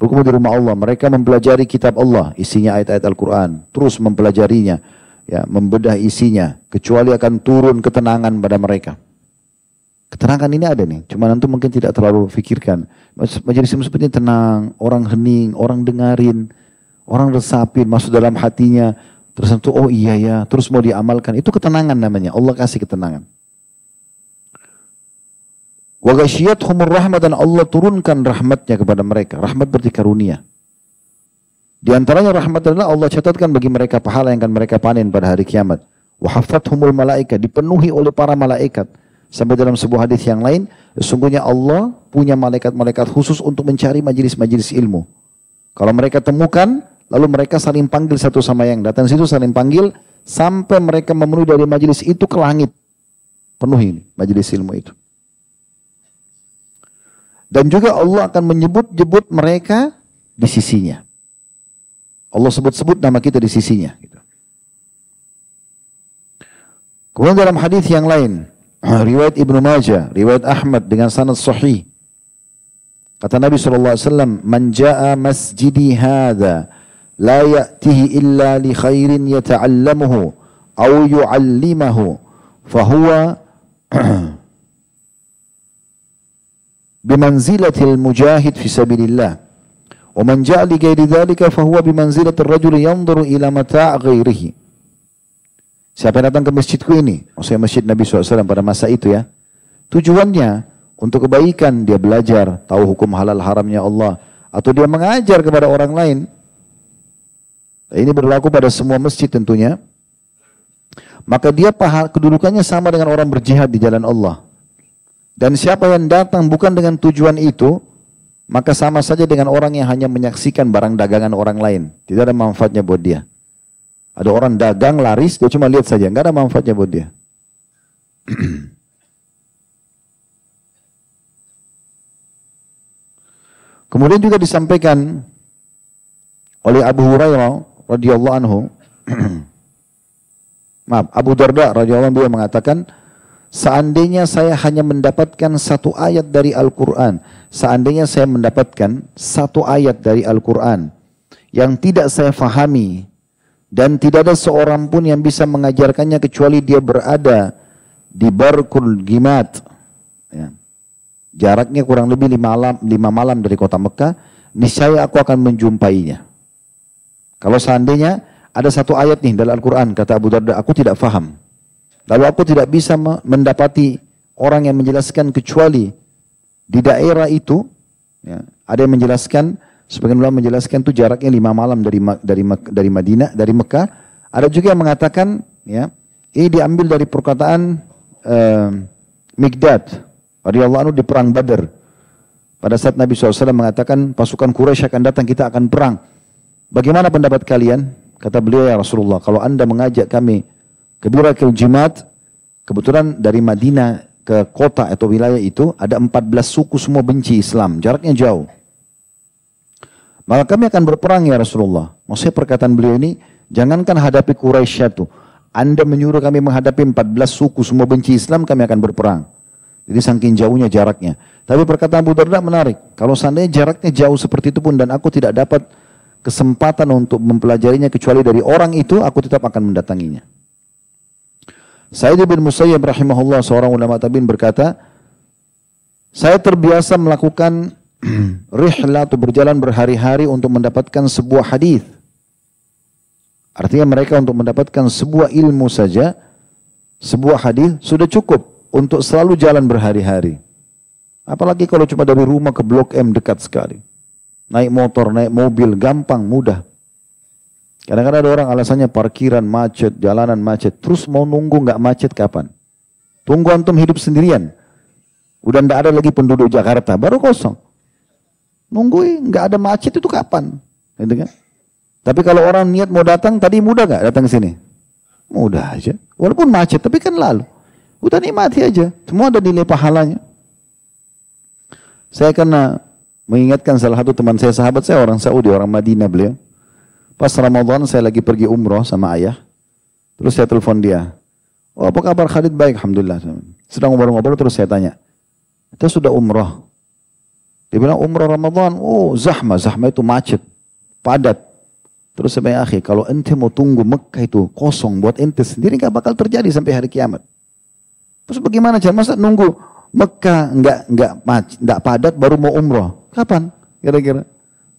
Berkumpul di rumah Allah. Mereka mempelajari kitab Allah. Isinya ayat-ayat Al-Quran. Terus mempelajarinya. Ya, membedah isinya. Kecuali akan turun ketenangan pada mereka. Ketenangan ini ada nih. Cuma nanti mungkin tidak terlalu pikirkan. Majelis seperti tenang. Orang hening. Orang dengarin. Orang resapin. Masuk dalam hatinya Terus itu oh iya ya, terus mau diamalkan. Itu ketenangan namanya. Allah kasih ketenangan. Wa humur rahmat dan Allah turunkan rahmatnya kepada mereka. Rahmat berarti karunia. Di antaranya rahmat adalah Allah catatkan bagi mereka pahala yang akan mereka panen pada hari kiamat. Wa humul malaika dipenuhi oleh para malaikat. Sampai dalam sebuah hadis yang lain, sesungguhnya Allah punya malaikat-malaikat khusus untuk mencari majelis-majelis ilmu. Kalau mereka temukan, Lalu mereka saling panggil satu sama yang datang situ saling panggil sampai mereka memenuhi dari majelis itu ke langit. Penuhi majelis ilmu itu. Dan juga Allah akan menyebut-nyebut mereka di sisinya. Allah sebut-sebut nama kita di sisinya. Gitu. Kemudian dalam hadis yang lain, riwayat Ibnu Majah, riwayat Ahmad dengan sanad sahih. Kata Nabi sallallahu alaihi wasallam, "Man jaa masjidi hadza la ya'tihi illa li khairin yata'allamuhu aw yu'allimahu fa huwa bimanzilatil mujahid fi sabilillah. Wa man ja'a li ghairi dhalika fa huwa bimanzilatir rajul yanzuru ila mata' ghairihi. Siapa yang datang ke masjidku ini? Oh, Maksudnya masjid Nabi SAW pada masa itu ya. Tujuannya untuk kebaikan dia belajar, tahu hukum halal haramnya Allah. Atau dia mengajar kepada orang lain. Nah, ini berlaku pada semua masjid tentunya. Maka dia pahala, kedudukannya sama dengan orang berjihad di jalan Allah. Dan siapa yang datang bukan dengan tujuan itu, maka sama saja dengan orang yang hanya menyaksikan barang dagangan orang lain. Tidak ada manfaatnya buat dia. Ada orang dagang laris, dia cuma lihat saja, nggak ada manfaatnya buat dia. Kemudian juga disampaikan oleh Abu Hurairah radhiyallahu anhu maaf Abu Darda radhiyallahu anhu mengatakan seandainya saya hanya mendapatkan satu ayat dari Al-Qur'an seandainya saya mendapatkan satu ayat dari Al-Qur'an yang tidak saya fahami dan tidak ada seorang pun yang bisa mengajarkannya kecuali dia berada di Barkul Gimat ya. jaraknya kurang lebih lima malam, lima malam dari kota Mekah niscaya aku akan menjumpainya kalau seandainya ada satu ayat nih dalam Al-Quran, kata Abu Darda, aku tidak faham. Lalu aku tidak bisa mendapati orang yang menjelaskan kecuali di daerah itu, ya, ada yang menjelaskan, sebagian ulama menjelaskan itu jaraknya lima malam dari dari dari Madinah, dari Mekah. Ada juga yang mengatakan, ya, ini diambil dari perkataan uh, Migdad, radhiyallahu anhu di perang Badar. Pada saat Nabi SAW mengatakan pasukan Quraisy akan datang, kita akan perang. Bagaimana pendapat kalian? Kata beliau ya Rasulullah, kalau anda mengajak kami ke Birakil Jimat, kebetulan dari Madinah ke kota atau wilayah itu ada 14 suku semua benci Islam, jaraknya jauh. Maka kami akan berperang ya Rasulullah. Maksudnya perkataan beliau ini, jangankan hadapi Quraisy itu, anda menyuruh kami menghadapi 14 suku semua benci Islam, kami akan berperang. Jadi saking jauhnya jaraknya. Tapi perkataan Abu Darda menarik. Kalau seandainya jaraknya jauh seperti itu pun dan aku tidak dapat kesempatan untuk mempelajarinya kecuali dari orang itu, aku tetap akan mendatanginya. Sayyid bin Musayyib rahimahullah seorang ulama tabi'in berkata, saya terbiasa melakukan rihlah atau berjalan berhari-hari untuk mendapatkan sebuah hadis. Artinya mereka untuk mendapatkan sebuah ilmu saja, sebuah hadis sudah cukup untuk selalu jalan berhari-hari. Apalagi kalau cuma dari rumah ke Blok M dekat sekali. Naik motor, naik mobil, gampang, mudah. Kadang-kadang ada orang alasannya parkiran macet, jalanan macet. Terus mau nunggu nggak macet kapan? Tunggu antum hidup sendirian. Udah nggak ada lagi penduduk Jakarta, baru kosong. Nunggu nggak ada macet itu kapan? Gitu kan? Tapi kalau orang niat mau datang, tadi mudah nggak datang ke sini? Mudah aja. Walaupun macet, tapi kan lalu. Udah nikmati aja. Semua ada nilai pahalanya. Saya karena mengingatkan salah satu teman saya, sahabat saya orang Saudi, orang Madinah beliau. Pas Ramadan saya lagi pergi umroh sama ayah. Terus saya telepon dia. Oh apa kabar Khalid? Baik, Alhamdulillah. Sedang ngobrol-ngobrol terus saya tanya. Kita sudah umroh. Dia bilang umroh Ramadan, oh zahma, zahma itu macet, padat. Terus saya bilang, akhi, kalau ente mau tunggu Mekah itu kosong buat ente sendiri nggak bakal terjadi sampai hari kiamat. Terus bagaimana cara masa nunggu Mekah nggak nggak nggak padat baru mau umroh? Kapan? Kira-kira?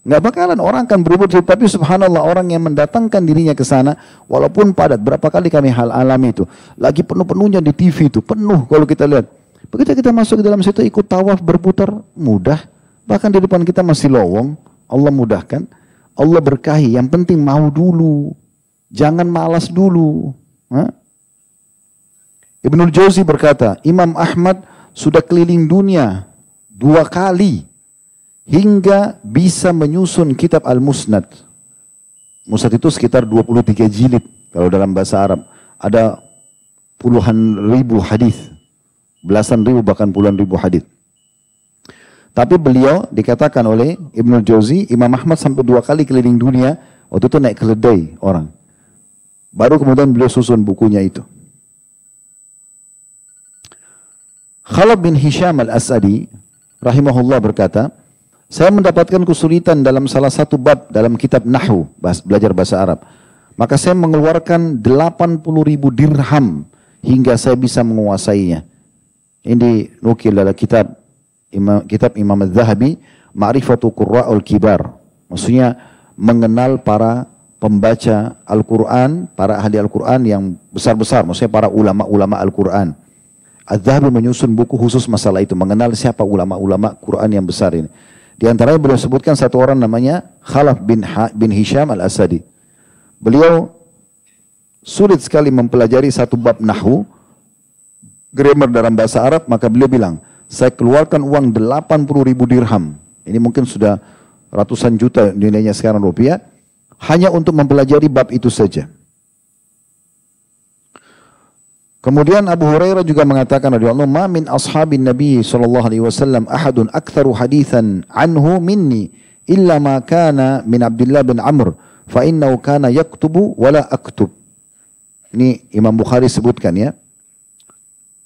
Nggak bakalan orang akan berubah tapi subhanallah orang yang mendatangkan dirinya ke sana walaupun padat berapa kali kami hal alami itu lagi penuh-penuhnya di TV itu penuh kalau kita lihat. Begitu kita masuk ke dalam situ ikut tawaf berputar mudah. Bahkan di depan kita masih lowong Allah mudahkan. Allah berkahi yang penting mau dulu. Jangan malas dulu. Ha? Ibnul Jauzi berkata Imam Ahmad sudah keliling dunia dua kali hingga bisa menyusun kitab Al-Musnad. Musnad itu sekitar 23 jilid kalau dalam bahasa Arab. Ada puluhan ribu hadis, belasan ribu bahkan puluhan ribu hadis. Tapi beliau dikatakan oleh Ibnu Jauzi, Imam Ahmad sampai dua kali keliling dunia, waktu itu naik keledai orang. Baru kemudian beliau susun bukunya itu. Khalid bin Hisham al-Asadi rahimahullah berkata, saya mendapatkan kesulitan dalam salah satu bab dalam kitab Nahu, belajar bahasa Arab. Maka saya mengeluarkan 80 ribu dirham hingga saya bisa menguasainya. Ini nukil dalam kitab Imam, kitab Imam Al-Zahabi, Ma'rifatu Qurra'ul Kibar. Maksudnya mengenal para pembaca Al-Quran, para ahli Al-Quran yang besar-besar, maksudnya para ulama-ulama Al-Quran. Al-Zahabi menyusun buku khusus masalah itu, mengenal siapa ulama-ulama Quran yang besar ini. Di antaranya beliau sebutkan satu orang namanya Khalaf bin, ha bin Hisham al-Asadi. Beliau sulit sekali mempelajari satu bab Nahu, grammar dalam bahasa Arab, maka beliau bilang, saya keluarkan uang 80 ribu dirham. Ini mungkin sudah ratusan juta nilainya sekarang rupiah, hanya untuk mempelajari bab itu saja. Kemudian Abu Hurairah juga mengatakan radhiyallahu ma min ashabin Nabi sallallahu alaihi wasallam ahadun aktsaru haditsan anhu minni illa ma kana min Abdullah bin Amr fa innahu kana yaktubu wala aktub. Ini Imam Bukhari sebutkan ya.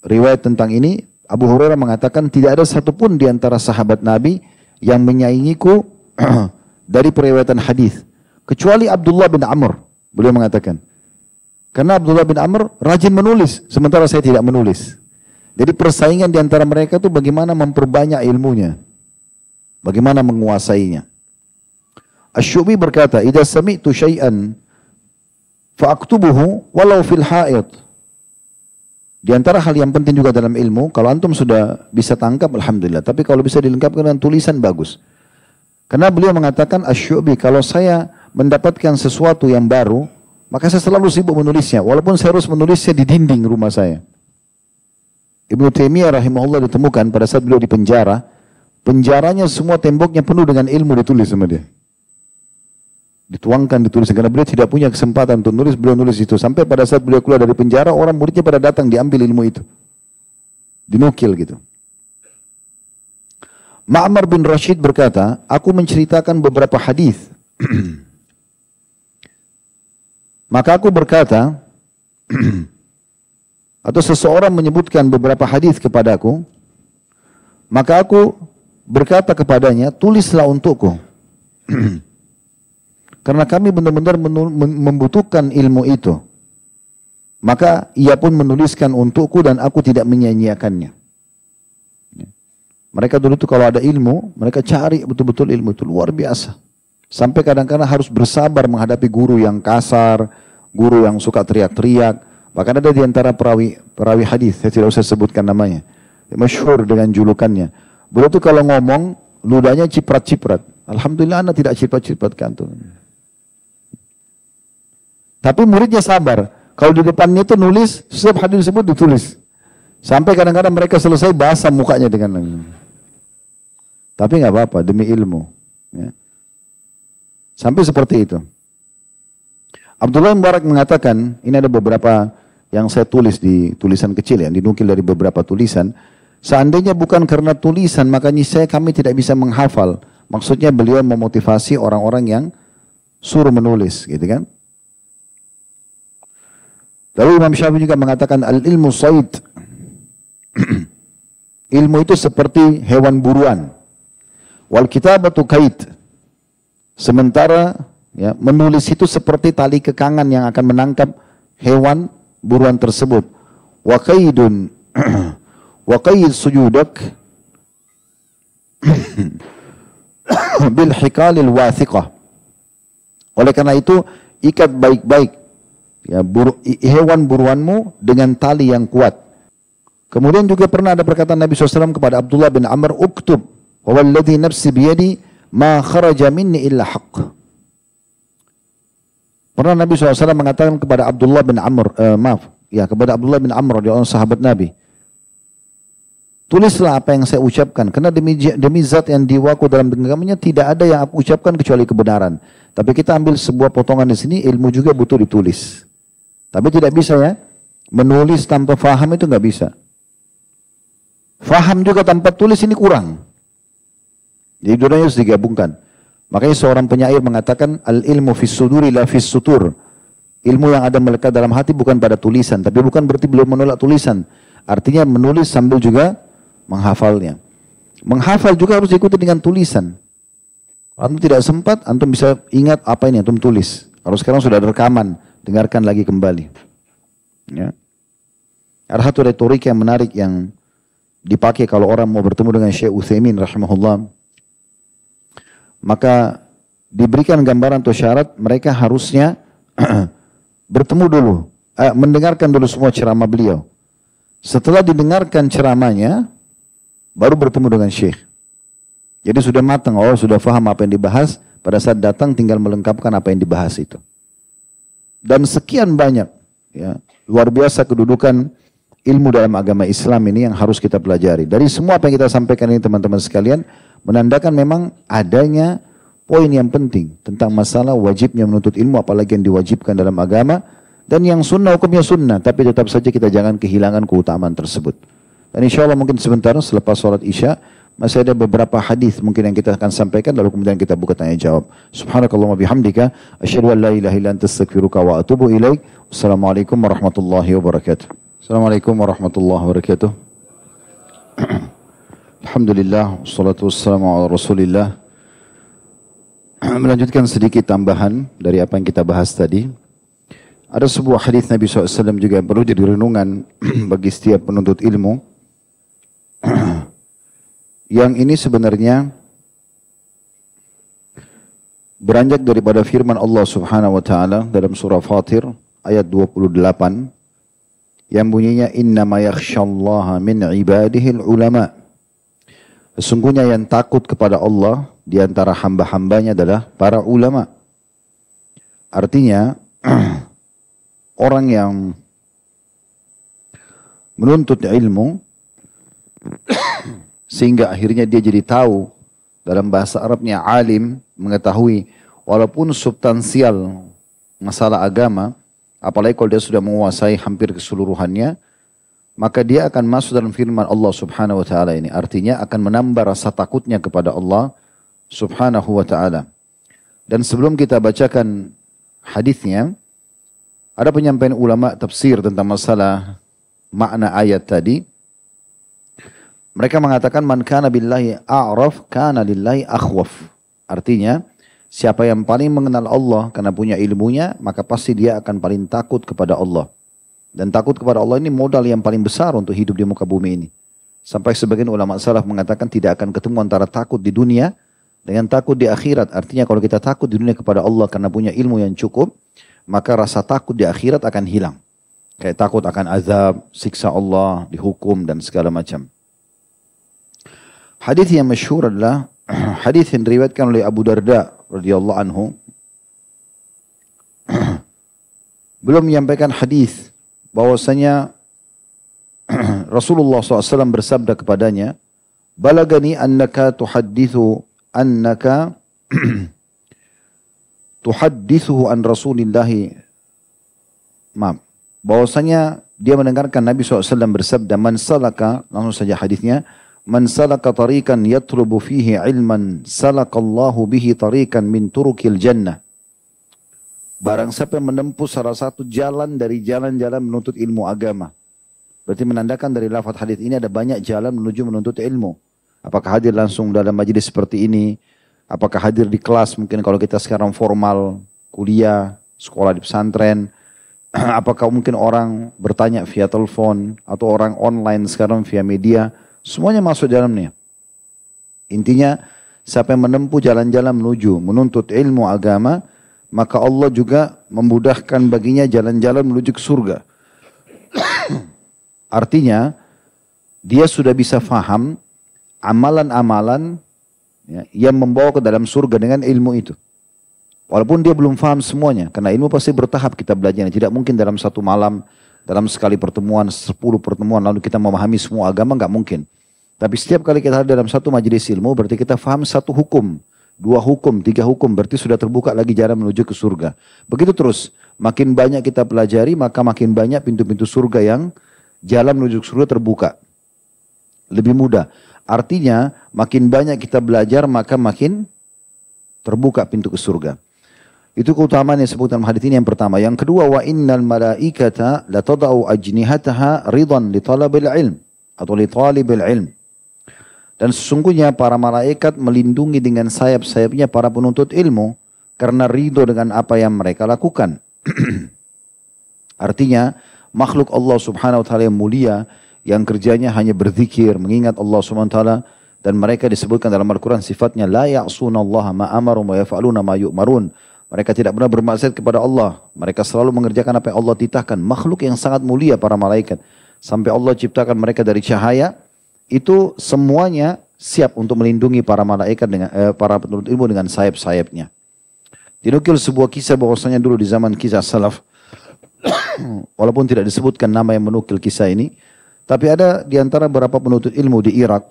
Riwayat tentang ini Abu Hurairah mengatakan tidak ada satupun di antara sahabat Nabi yang menyaingiku dari periwayatan hadis kecuali Abdullah bin Amr. Beliau mengatakan, karena Abdullah bin Amr rajin menulis, sementara saya tidak menulis. Jadi persaingan di antara mereka itu bagaimana memperbanyak ilmunya. Bagaimana menguasainya. Asyubi berkata, "Idza sami'tu syai'an fa'aktubuhu walau fil ha'id." Di antara hal yang penting juga dalam ilmu, kalau antum sudah bisa tangkap, alhamdulillah. Tapi kalau bisa dilengkapkan dengan tulisan, bagus. Karena beliau mengatakan, Asyubi, kalau saya mendapatkan sesuatu yang baru, maka saya selalu sibuk menulisnya, walaupun saya harus menulisnya di dinding rumah saya. Ibnu Taimiyah rahimahullah ditemukan pada saat beliau di penjara, penjaranya semua temboknya penuh dengan ilmu ditulis sama dia. Dituangkan, ditulis. Karena beliau tidak punya kesempatan untuk nulis, beliau nulis itu. Sampai pada saat beliau keluar dari penjara, orang muridnya pada datang diambil ilmu itu. Dinukil gitu. Ma'mar bin Rashid berkata, aku menceritakan beberapa hadis Maka aku berkata, atau seseorang menyebutkan beberapa hadis kepadaku, maka aku berkata kepadanya, tulislah untukku. Karena kami benar-benar membutuhkan ilmu itu. Maka ia pun menuliskan untukku dan aku tidak menyanyiakannya. Mereka dulu itu kalau ada ilmu, mereka cari betul-betul ilmu itu luar biasa. Sampai kadang-kadang harus bersabar menghadapi guru yang kasar, guru yang suka teriak-teriak. Bahkan ada di antara perawi perawi hadis, saya tidak usah sebutkan namanya. Masyhur dengan julukannya. Beliau itu kalau ngomong, ludahnya ciprat-ciprat. Alhamdulillah anak tidak ciprat-ciprat kantor. Tapi muridnya sabar. Kalau di depannya itu nulis, setiap hadis disebut ditulis. Sampai kadang-kadang mereka selesai basah mukanya dengan Tapi nggak apa-apa demi ilmu. Ya. Sampai seperti itu. Abdullah Mubarak mengatakan, ini ada beberapa yang saya tulis di tulisan kecil ya, dinukil dari beberapa tulisan. Seandainya bukan karena tulisan, makanya saya kami tidak bisa menghafal. Maksudnya beliau memotivasi orang-orang yang suruh menulis, gitu kan? Lalu Imam Syafi'i juga mengatakan al-ilmu said. Ilmu itu seperti hewan buruan. Wal kitabatu kait. Sementara ya, menulis itu seperti tali kekangan yang akan menangkap hewan buruan tersebut. Wa qaidun wa qaid sujudak bil hikalil wathiqah. Oleh karena itu ikat baik-baik ya, buru, hewan buruanmu dengan tali yang kuat. Kemudian juga pernah ada perkataan Nabi SAW kepada Abdullah bin Amr, Uktub, wawalladhi nafsi biyadi, ma kharaja minni illa haqq. Pernah Nabi SAW mengatakan kepada Abdullah bin Amr, uh, maaf, ya kepada Abdullah bin Amr, dia orang sahabat Nabi. Tulislah apa yang saya ucapkan, karena demi, demi zat yang diwaku dalam genggamannya tidak ada yang aku ucapkan kecuali kebenaran. Tapi kita ambil sebuah potongan di sini, ilmu juga butuh ditulis. Tapi tidak bisa ya. Menulis tanpa faham itu nggak bisa. Faham juga tanpa tulis ini kurang. Jadi dua harus digabungkan. Makanya seorang penyair mengatakan al ilmu fis suduri la fis sutur. Ilmu yang ada melekat dalam hati bukan pada tulisan, tapi bukan berarti belum menolak tulisan. Artinya menulis sambil juga menghafalnya. Menghafal juga harus diikuti dengan tulisan. Antum tidak sempat, antum bisa ingat apa ini antum tulis. Kalau sekarang sudah ada rekaman, dengarkan lagi kembali. Ya. Ada satu retorik yang menarik yang dipakai kalau orang mau bertemu dengan Syekh Uthaymin rahimahullah. Maka diberikan gambaran atau syarat mereka harusnya bertemu dulu, eh, mendengarkan dulu semua ceramah beliau. Setelah didengarkan ceramahnya, baru bertemu dengan Syekh. Jadi sudah matang, oh sudah faham apa yang dibahas, pada saat datang tinggal melengkapkan apa yang dibahas itu dan sekian banyak ya luar biasa kedudukan ilmu dalam agama Islam ini yang harus kita pelajari. Dari semua apa yang kita sampaikan ini teman-teman sekalian menandakan memang adanya poin yang penting tentang masalah wajibnya menuntut ilmu apalagi yang diwajibkan dalam agama dan yang sunnah hukumnya sunnah tapi tetap saja kita jangan kehilangan keutamaan tersebut. Dan insya Allah mungkin sebentar selepas sholat isya masih ada beberapa hadis mungkin yang kita akan sampaikan lalu kemudian kita buka tanya jawab. Subhanakallah bihamdika asyhadu an la ilaha illa anta astaghfiruka wa atubu ilaik. Assalamualaikum warahmatullahi wabarakatuh. Assalamualaikum warahmatullahi wabarakatuh. Alhamdulillah wassalatu wassalamu ala Rasulillah. Melanjutkan sedikit tambahan dari apa yang kita bahas tadi. Ada sebuah hadis Nabi SAW juga yang perlu jadi renungan bagi setiap penuntut ilmu. yang ini sebenarnya beranjak daripada firman Allah Subhanahu wa taala dalam surah Fatir ayat 28 yang bunyinya innama yakhsyallaha min ibadihi ulama Sesungguhnya yang takut kepada Allah di antara hamba-hambanya adalah para ulama. Artinya orang yang menuntut ilmu sehingga akhirnya dia jadi tahu dalam bahasa Arabnya alim mengetahui walaupun substansial masalah agama apalagi kalau dia sudah menguasai hampir keseluruhannya maka dia akan masuk dalam firman Allah Subhanahu wa taala ini artinya akan menambah rasa takutnya kepada Allah Subhanahu wa taala dan sebelum kita bacakan hadisnya ada penyampaian ulama tafsir tentang masalah makna ayat tadi mereka mengatakan man kana billahi a'raf kana lillahi akhwaf. Artinya, siapa yang paling mengenal Allah karena punya ilmunya, maka pasti dia akan paling takut kepada Allah. Dan takut kepada Allah ini modal yang paling besar untuk hidup di muka bumi ini. Sampai sebagian ulama salaf mengatakan tidak akan ketemu antara takut di dunia dengan takut di akhirat. Artinya kalau kita takut di dunia kepada Allah karena punya ilmu yang cukup, maka rasa takut di akhirat akan hilang. Kayak takut akan azab, siksa Allah, dihukum dan segala macam. Hadis yang masyhur adalah hadis yang diriwayatkan oleh Abu Darda radhiyallahu anhu. Belum menyampaikan hadis bahwasanya Rasulullah SAW bersabda kepadanya, Balagani annaka tuhaddithu annaka tuhaddithu an Rasulillahi maaf, bahwasanya dia mendengarkan Nabi SAW bersabda, Man salaka, langsung saja hadisnya, Man salaka tarikan yatlubu fihi ilman, salakallahu bihi tarikan min turukil jannah. Barang siapa yang menempuh salah satu jalan dari jalan-jalan menuntut ilmu agama. Berarti menandakan dari lafaz hadis ini ada banyak jalan menuju menuntut ilmu. Apakah hadir langsung dalam majlis seperti ini? Apakah hadir di kelas mungkin kalau kita sekarang formal, kuliah, sekolah di pesantren, apakah mungkin orang bertanya via telepon atau orang online sekarang via media, semuanya masuk dalamnya. Intinya, siapa yang menempuh jalan-jalan menuju menuntut ilmu agama, maka Allah juga memudahkan baginya jalan-jalan menuju ke surga. Artinya, dia sudah bisa faham amalan-amalan ya, yang membawa ke dalam surga dengan ilmu itu. Walaupun dia belum faham semuanya, karena ilmu pasti bertahap kita belajarnya. Tidak mungkin dalam satu malam, dalam sekali pertemuan, sepuluh pertemuan, lalu kita memahami semua agama, nggak mungkin. Tapi setiap kali kita ada dalam satu majelis ilmu, berarti kita faham satu hukum dua hukum, tiga hukum, berarti sudah terbuka lagi jalan menuju ke surga. Begitu terus, makin banyak kita pelajari, maka makin banyak pintu-pintu surga yang jalan menuju ke surga terbuka. Lebih mudah. Artinya, makin banyak kita belajar, maka makin terbuka pintu ke surga. Itu keutamaan yang disebut dalam hadis ini yang pertama. Yang kedua, wa innal malaikata la tada'u ajnihataha ridan li talabil ilm atau li talibil ilm. Dan sesungguhnya para malaikat melindungi dengan sayap-sayapnya para penuntut ilmu karena ridho dengan apa yang mereka lakukan. Artinya makhluk Allah subhanahu wa ta'ala yang mulia yang kerjanya hanya berzikir, mengingat Allah subhanahu wa ta'ala dan mereka disebutkan dalam Al-Quran sifatnya la ya'sunallaha ma amaru wa yaf'aluna ma yu'marun. Mereka tidak pernah bermaksud kepada Allah. Mereka selalu mengerjakan apa yang Allah titahkan. Makhluk yang sangat mulia para malaikat. Sampai Allah ciptakan mereka dari cahaya itu semuanya siap untuk melindungi para malaikat dengan eh, para penuntut ilmu dengan sayap-sayapnya. Dinukil sebuah kisah bahwasanya dulu di zaman kisah salaf walaupun tidak disebutkan nama yang menukil kisah ini, tapi ada di antara beberapa penuntut ilmu di Irak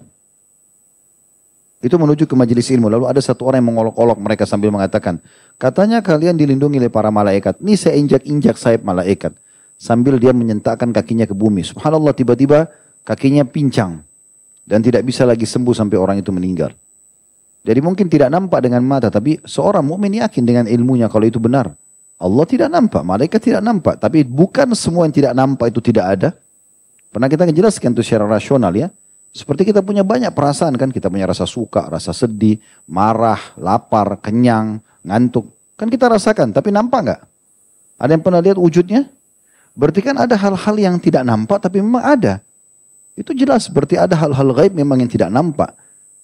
itu menuju ke majelis ilmu. Lalu ada satu orang yang mengolok-olok mereka sambil mengatakan, katanya kalian dilindungi oleh para malaikat. Ini saya injak-injak sayap malaikat. Sambil dia menyentakkan kakinya ke bumi. Subhanallah tiba-tiba kakinya pincang dan tidak bisa lagi sembuh sampai orang itu meninggal. Jadi mungkin tidak nampak dengan mata, tapi seorang mukmin yakin dengan ilmunya kalau itu benar. Allah tidak nampak, malaikat tidak nampak, tapi bukan semua yang tidak nampak itu tidak ada. Pernah kita jelaskan itu secara rasional ya. Seperti kita punya banyak perasaan kan, kita punya rasa suka, rasa sedih, marah, lapar, kenyang, ngantuk. Kan kita rasakan, tapi nampak nggak? Ada yang pernah lihat wujudnya? Berarti kan ada hal-hal yang tidak nampak tapi memang ada. Itu jelas berarti ada hal-hal gaib memang yang tidak nampak.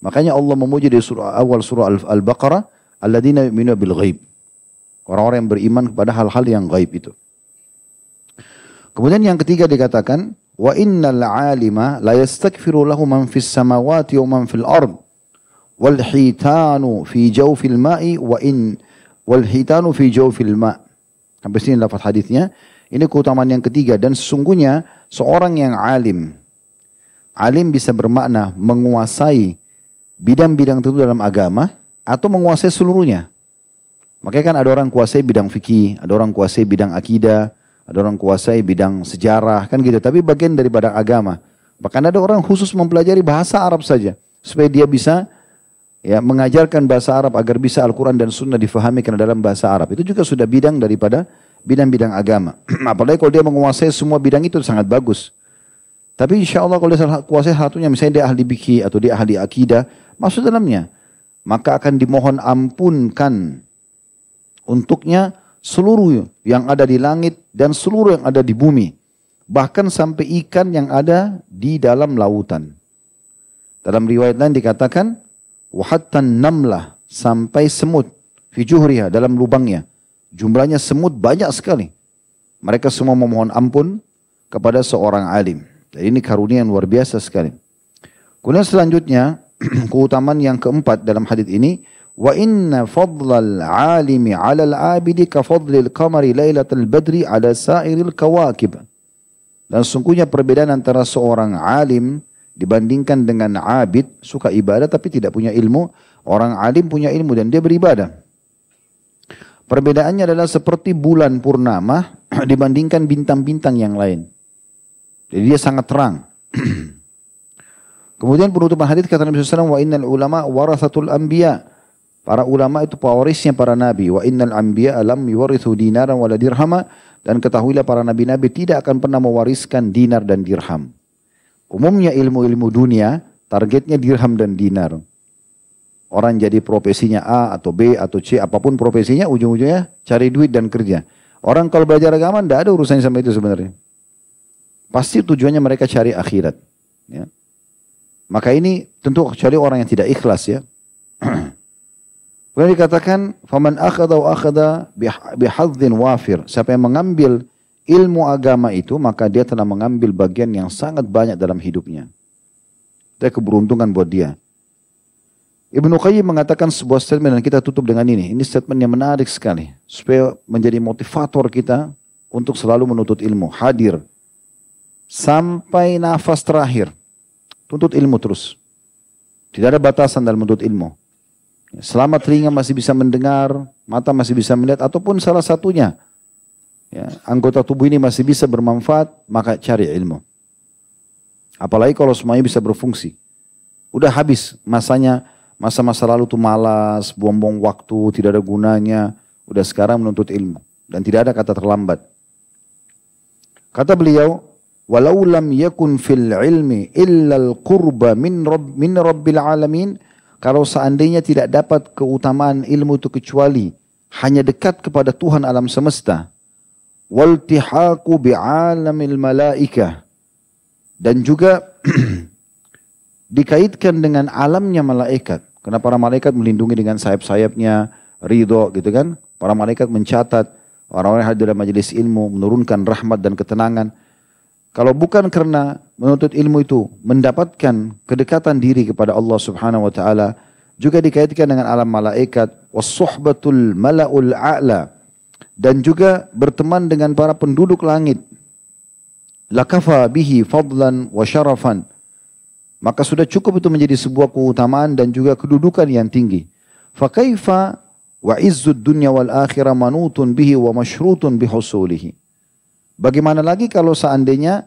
Makanya Allah memuji di surah awal surah Al-Baqarah, alladzina yu'minu bil ghaib. Orang-orang yang beriman kepada hal-hal yang gaib itu. Kemudian yang ketiga dikatakan, wa innal alima la yastakfiru lahu man fis samawati wa man fil ard wal hitanu fi jawfil ma'i wa in wal hitanu fi jawfil ma'. Sampai sini lafaz hadisnya. Ini keutamaan yang ketiga dan sesungguhnya seorang yang alim Alim bisa bermakna menguasai bidang-bidang tertentu dalam agama atau menguasai seluruhnya. Makanya kan ada orang kuasai bidang fikih, ada orang kuasai bidang akidah, ada orang kuasai bidang sejarah, kan gitu. Tapi bagian daripada agama. Bahkan ada orang khusus mempelajari bahasa Arab saja supaya dia bisa ya mengajarkan bahasa Arab agar bisa Al-Quran dan Sunnah difahami karena dalam bahasa Arab. Itu juga sudah bidang daripada bidang-bidang agama. Apalagi kalau dia menguasai semua bidang itu sangat bagus. Tapi insya Allah kalau dia kuasai satunya, misalnya dia ahli biki atau dia ahli akidah, masuk dalamnya. Maka akan dimohon ampunkan untuknya seluruh yang ada di langit dan seluruh yang ada di bumi. Bahkan sampai ikan yang ada di dalam lautan. Dalam riwayat lain dikatakan, wahatan namlah sampai semut fijuhriha dalam lubangnya. Jumlahnya semut banyak sekali. Mereka semua memohon ampun kepada seorang alim. Dan ini karunia yang luar biasa sekali. Kemudian selanjutnya, keutamaan yang keempat dalam hadis ini, wa inna fadlal alimi 'ala al-'abidi ka fadlil qamari lailatul badri 'ala sa'iril kawakib. Dan sungguhnya perbedaan antara seorang alim dibandingkan dengan abid, suka ibadah tapi tidak punya ilmu. Orang alim punya ilmu dan dia beribadah. Perbedaannya adalah seperti bulan purnama dibandingkan bintang-bintang yang lain. Jadi dia sangat terang. Kemudian penutupan hadis kata Nabi SAW, wa innal ulama warathatul anbiya. Para ulama itu pewarisnya para nabi. Wa innal anbiya alam yuwarithu dinaran wala dirhama. Dan ketahuilah para nabi-nabi tidak akan pernah mewariskan dinar dan dirham. Umumnya ilmu-ilmu dunia, targetnya dirham dan dinar. Orang jadi profesinya A atau B atau C, apa pun profesinya, ujung-ujungnya cari duit dan kerja. Orang kalau belajar agama, tidak ada urusannya sama itu sebenarnya. Pasti tujuannya mereka cari akhirat. Ya. Maka ini tentu kecuali orang yang tidak ikhlas ya. Kemudian dikatakan, "Faman akhadha wa akhadha bihadzin wafir." Siapa yang mengambil ilmu agama itu, maka dia telah mengambil bagian yang sangat banyak dalam hidupnya. Itu keberuntungan buat dia. Ibnu Qayyim mengatakan sebuah statement dan kita tutup dengan ini. Ini statement yang menarik sekali. Supaya menjadi motivator kita untuk selalu menuntut ilmu. Hadir. Sampai nafas terakhir. Tuntut ilmu terus. Tidak ada batasan dalam menuntut ilmu. Selama telinga masih bisa mendengar, mata masih bisa melihat, ataupun salah satunya, ya, anggota tubuh ini masih bisa bermanfaat, maka cari ilmu. Apalagi kalau semuanya bisa berfungsi. Udah habis masanya, masa-masa lalu tuh malas, buang-buang waktu, tidak ada gunanya. Udah sekarang menuntut ilmu. Dan tidak ada kata terlambat. Kata beliau, walau lam yakun fil ilmi illa al-qurba min, rabb, min rabbil alamin, kalau seandainya tidak dapat keutamaan ilmu itu kecuali hanya dekat kepada Tuhan alam semesta. Waltihaku bi'alamil malaikah. Dan juga dikaitkan dengan alamnya malaikat. Karena para malaikat melindungi dengan sayap-sayapnya, ridho gitu kan. Para malaikat mencatat orang-orang hadir dalam majelis ilmu, menurunkan rahmat dan ketenangan. Kalau bukan karena menuntut ilmu itu mendapatkan kedekatan diri kepada Allah Subhanahu wa taala, juga dikaitkan dengan alam malaikat, wasuhbatul malaul a'la dan juga berteman dengan para penduduk langit. Lakafa bihi fadlan wa syarafan. Maka sudah cukup itu menjadi sebuah keutamaan dan juga kedudukan yang tinggi. Fakaifa wa izzud dunya wal akhirah manutun bihi wa mashrutun bihusulihi. Bagaimana lagi kalau seandainya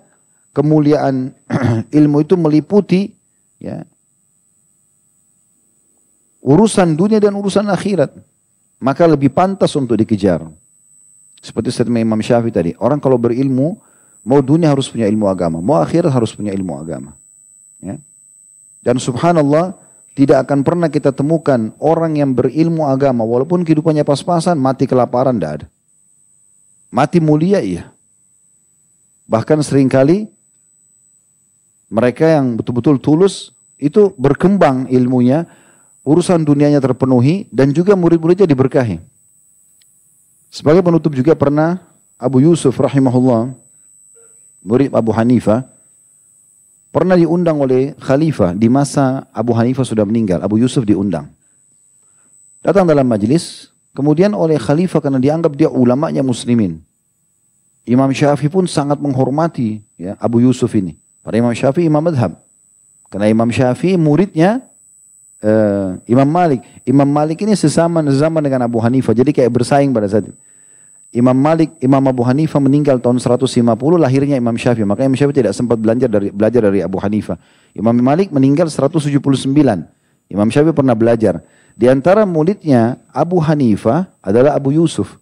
kemuliaan ilmu itu meliputi ya urusan dunia dan urusan akhirat, maka lebih pantas untuk dikejar. Seperti statement Imam Syafi'i tadi, orang kalau berilmu, mau dunia harus punya ilmu agama, mau akhirat harus punya ilmu agama. Ya. Dan subhanallah, tidak akan pernah kita temukan orang yang berilmu agama, walaupun kehidupannya pas-pasan, mati kelaparan, tidak ada. Mati mulia iya. Bahkan sering kali mereka yang betul-betul tulus itu berkembang ilmunya, urusan dunianya terpenuhi dan juga murid-muridnya diberkahi. Sebagai penutup juga pernah Abu Yusuf rahimahullah, murid Abu Hanifah, pernah diundang oleh khalifah di masa Abu Hanifah sudah meninggal. Abu Yusuf diundang. Datang dalam majlis, kemudian oleh khalifah karena dianggap dia ulamanya muslimin. Imam Syafi'i pun sangat menghormati ya, Abu Yusuf ini. Pada Imam Syafi'i imam madhab. Karena Imam Syafi'i muridnya uh, Imam Malik. Imam Malik ini sesama zaman dengan Abu Hanifah. Jadi kayak bersaing pada saat itu. Imam Malik, Imam Abu Hanifah meninggal tahun 150, lahirnya Imam Syafi'i. Maka Imam Syafi'i tidak sempat belajar dari belajar dari Abu Hanifah. Imam Malik meninggal 179. Imam Syafi'i pernah belajar. Di antara muridnya Abu Hanifah adalah Abu Yusuf.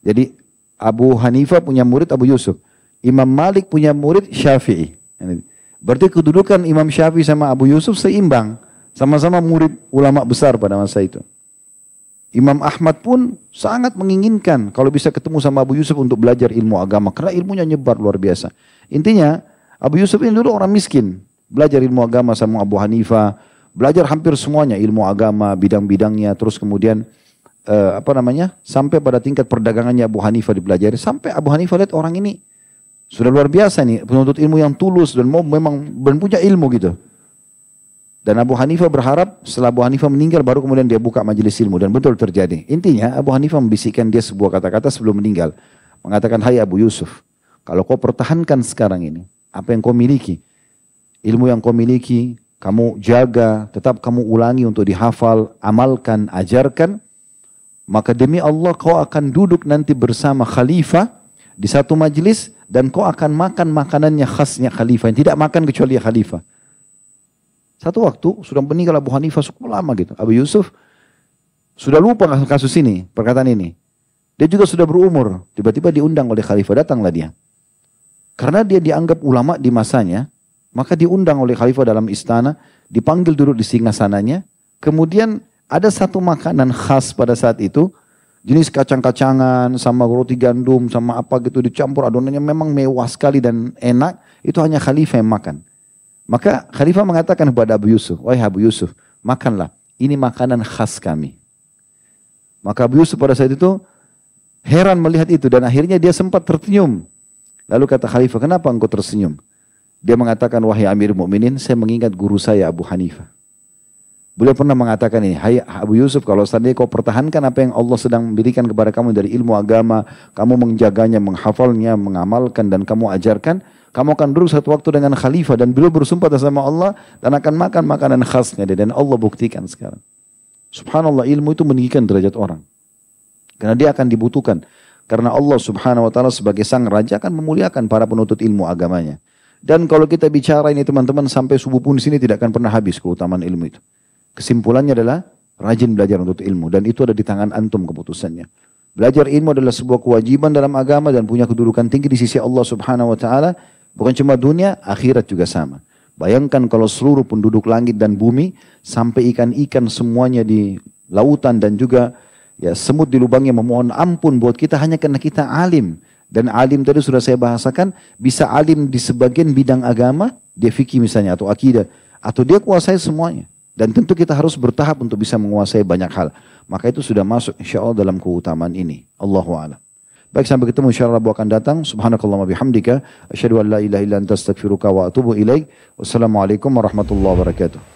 Jadi Abu Hanifah punya murid Abu Yusuf. Imam Malik punya murid Syafi'i. Berarti kedudukan Imam Syafi'i sama Abu Yusuf seimbang. Sama-sama murid ulama besar pada masa itu. Imam Ahmad pun sangat menginginkan kalau bisa ketemu sama Abu Yusuf untuk belajar ilmu agama. Karena ilmunya nyebar luar biasa. Intinya Abu Yusuf ini dulu orang miskin. Belajar ilmu agama sama Abu Hanifah. Belajar hampir semuanya ilmu agama, bidang-bidangnya. Terus kemudian uh, apa namanya sampai pada tingkat perdagangannya Abu Hanifah dipelajari. Sampai Abu Hanifah lihat orang ini sudah luar biasa nih, penuntut ilmu yang tulus dan mau memang dan punya ilmu gitu. Dan Abu Hanifah berharap setelah Abu Hanifah meninggal baru kemudian dia buka majelis ilmu dan betul terjadi. Intinya Abu Hanifah membisikkan dia sebuah kata-kata sebelum meninggal. Mengatakan, hai Abu Yusuf, kalau kau pertahankan sekarang ini, apa yang kau miliki, ilmu yang kau miliki, kamu jaga, tetap kamu ulangi untuk dihafal, amalkan, ajarkan, maka demi Allah kau akan duduk nanti bersama khalifah di satu majelis dan kau akan makan makanannya khasnya khalifah. Yang tidak makan kecuali khalifah. Satu waktu sudah meninggal Abu Hanifah cukup lama gitu. Abu Yusuf sudah lupa kasus ini, perkataan ini. Dia juga sudah berumur. Tiba-tiba diundang oleh khalifah, datanglah dia. Karena dia dianggap ulama di masanya, maka diundang oleh khalifah dalam istana, dipanggil duduk di singgasananya. Kemudian ada satu makanan khas pada saat itu, jenis kacang-kacangan sama roti gandum sama apa gitu dicampur adonannya memang mewah sekali dan enak, itu hanya khalifah yang makan. Maka khalifah mengatakan kepada Abu Yusuf, wahai Abu Yusuf, makanlah, ini makanan khas kami. Maka Abu Yusuf pada saat itu heran melihat itu dan akhirnya dia sempat tersenyum. Lalu kata khalifah, kenapa engkau tersenyum? Dia mengatakan, wahai Amir Mukminin, saya mengingat guru saya Abu Hanifah. Beliau pernah mengatakan ini, Hai Abu Yusuf, kalau seandainya kau pertahankan apa yang Allah sedang berikan kepada kamu dari ilmu agama, kamu menjaganya, menghafalnya, mengamalkan, dan kamu ajarkan, kamu akan duduk satu waktu dengan khalifah, dan beliau bersumpah sama Allah, dan akan makan makanan khasnya, dan Allah buktikan sekarang. Subhanallah, ilmu itu meninggikan derajat orang. Karena dia akan dibutuhkan. Karena Allah subhanahu wa ta'ala sebagai sang raja akan memuliakan para penuntut ilmu agamanya. Dan kalau kita bicara ini teman-teman sampai subuh pun di sini tidak akan pernah habis keutamaan ilmu itu. Kesimpulannya adalah rajin belajar untuk ilmu dan itu ada di tangan antum keputusannya. Belajar ilmu adalah sebuah kewajiban dalam agama dan punya kedudukan tinggi di sisi Allah Subhanahu wa taala, bukan cuma dunia, akhirat juga sama. Bayangkan kalau seluruh penduduk langit dan bumi sampai ikan-ikan semuanya di lautan dan juga Ya semut di lubangnya memohon ampun buat kita hanya karena kita alim. Dan alim tadi sudah saya bahasakan, bisa alim di sebagian bidang agama, dia fikih misalnya, atau akidah. Atau dia kuasai semuanya. Dan tentu kita harus bertahap untuk bisa menguasai banyak hal. Maka itu sudah masuk insya Allah dalam keutamaan ini. Allahu a'lam. Baik sampai ketemu insya Allah akan datang. Subhanakallah bihamdika. Asyadu an la ilaha illa anta wa atubu ilaik. Wassalamualaikum warahmatullahi wabarakatuh.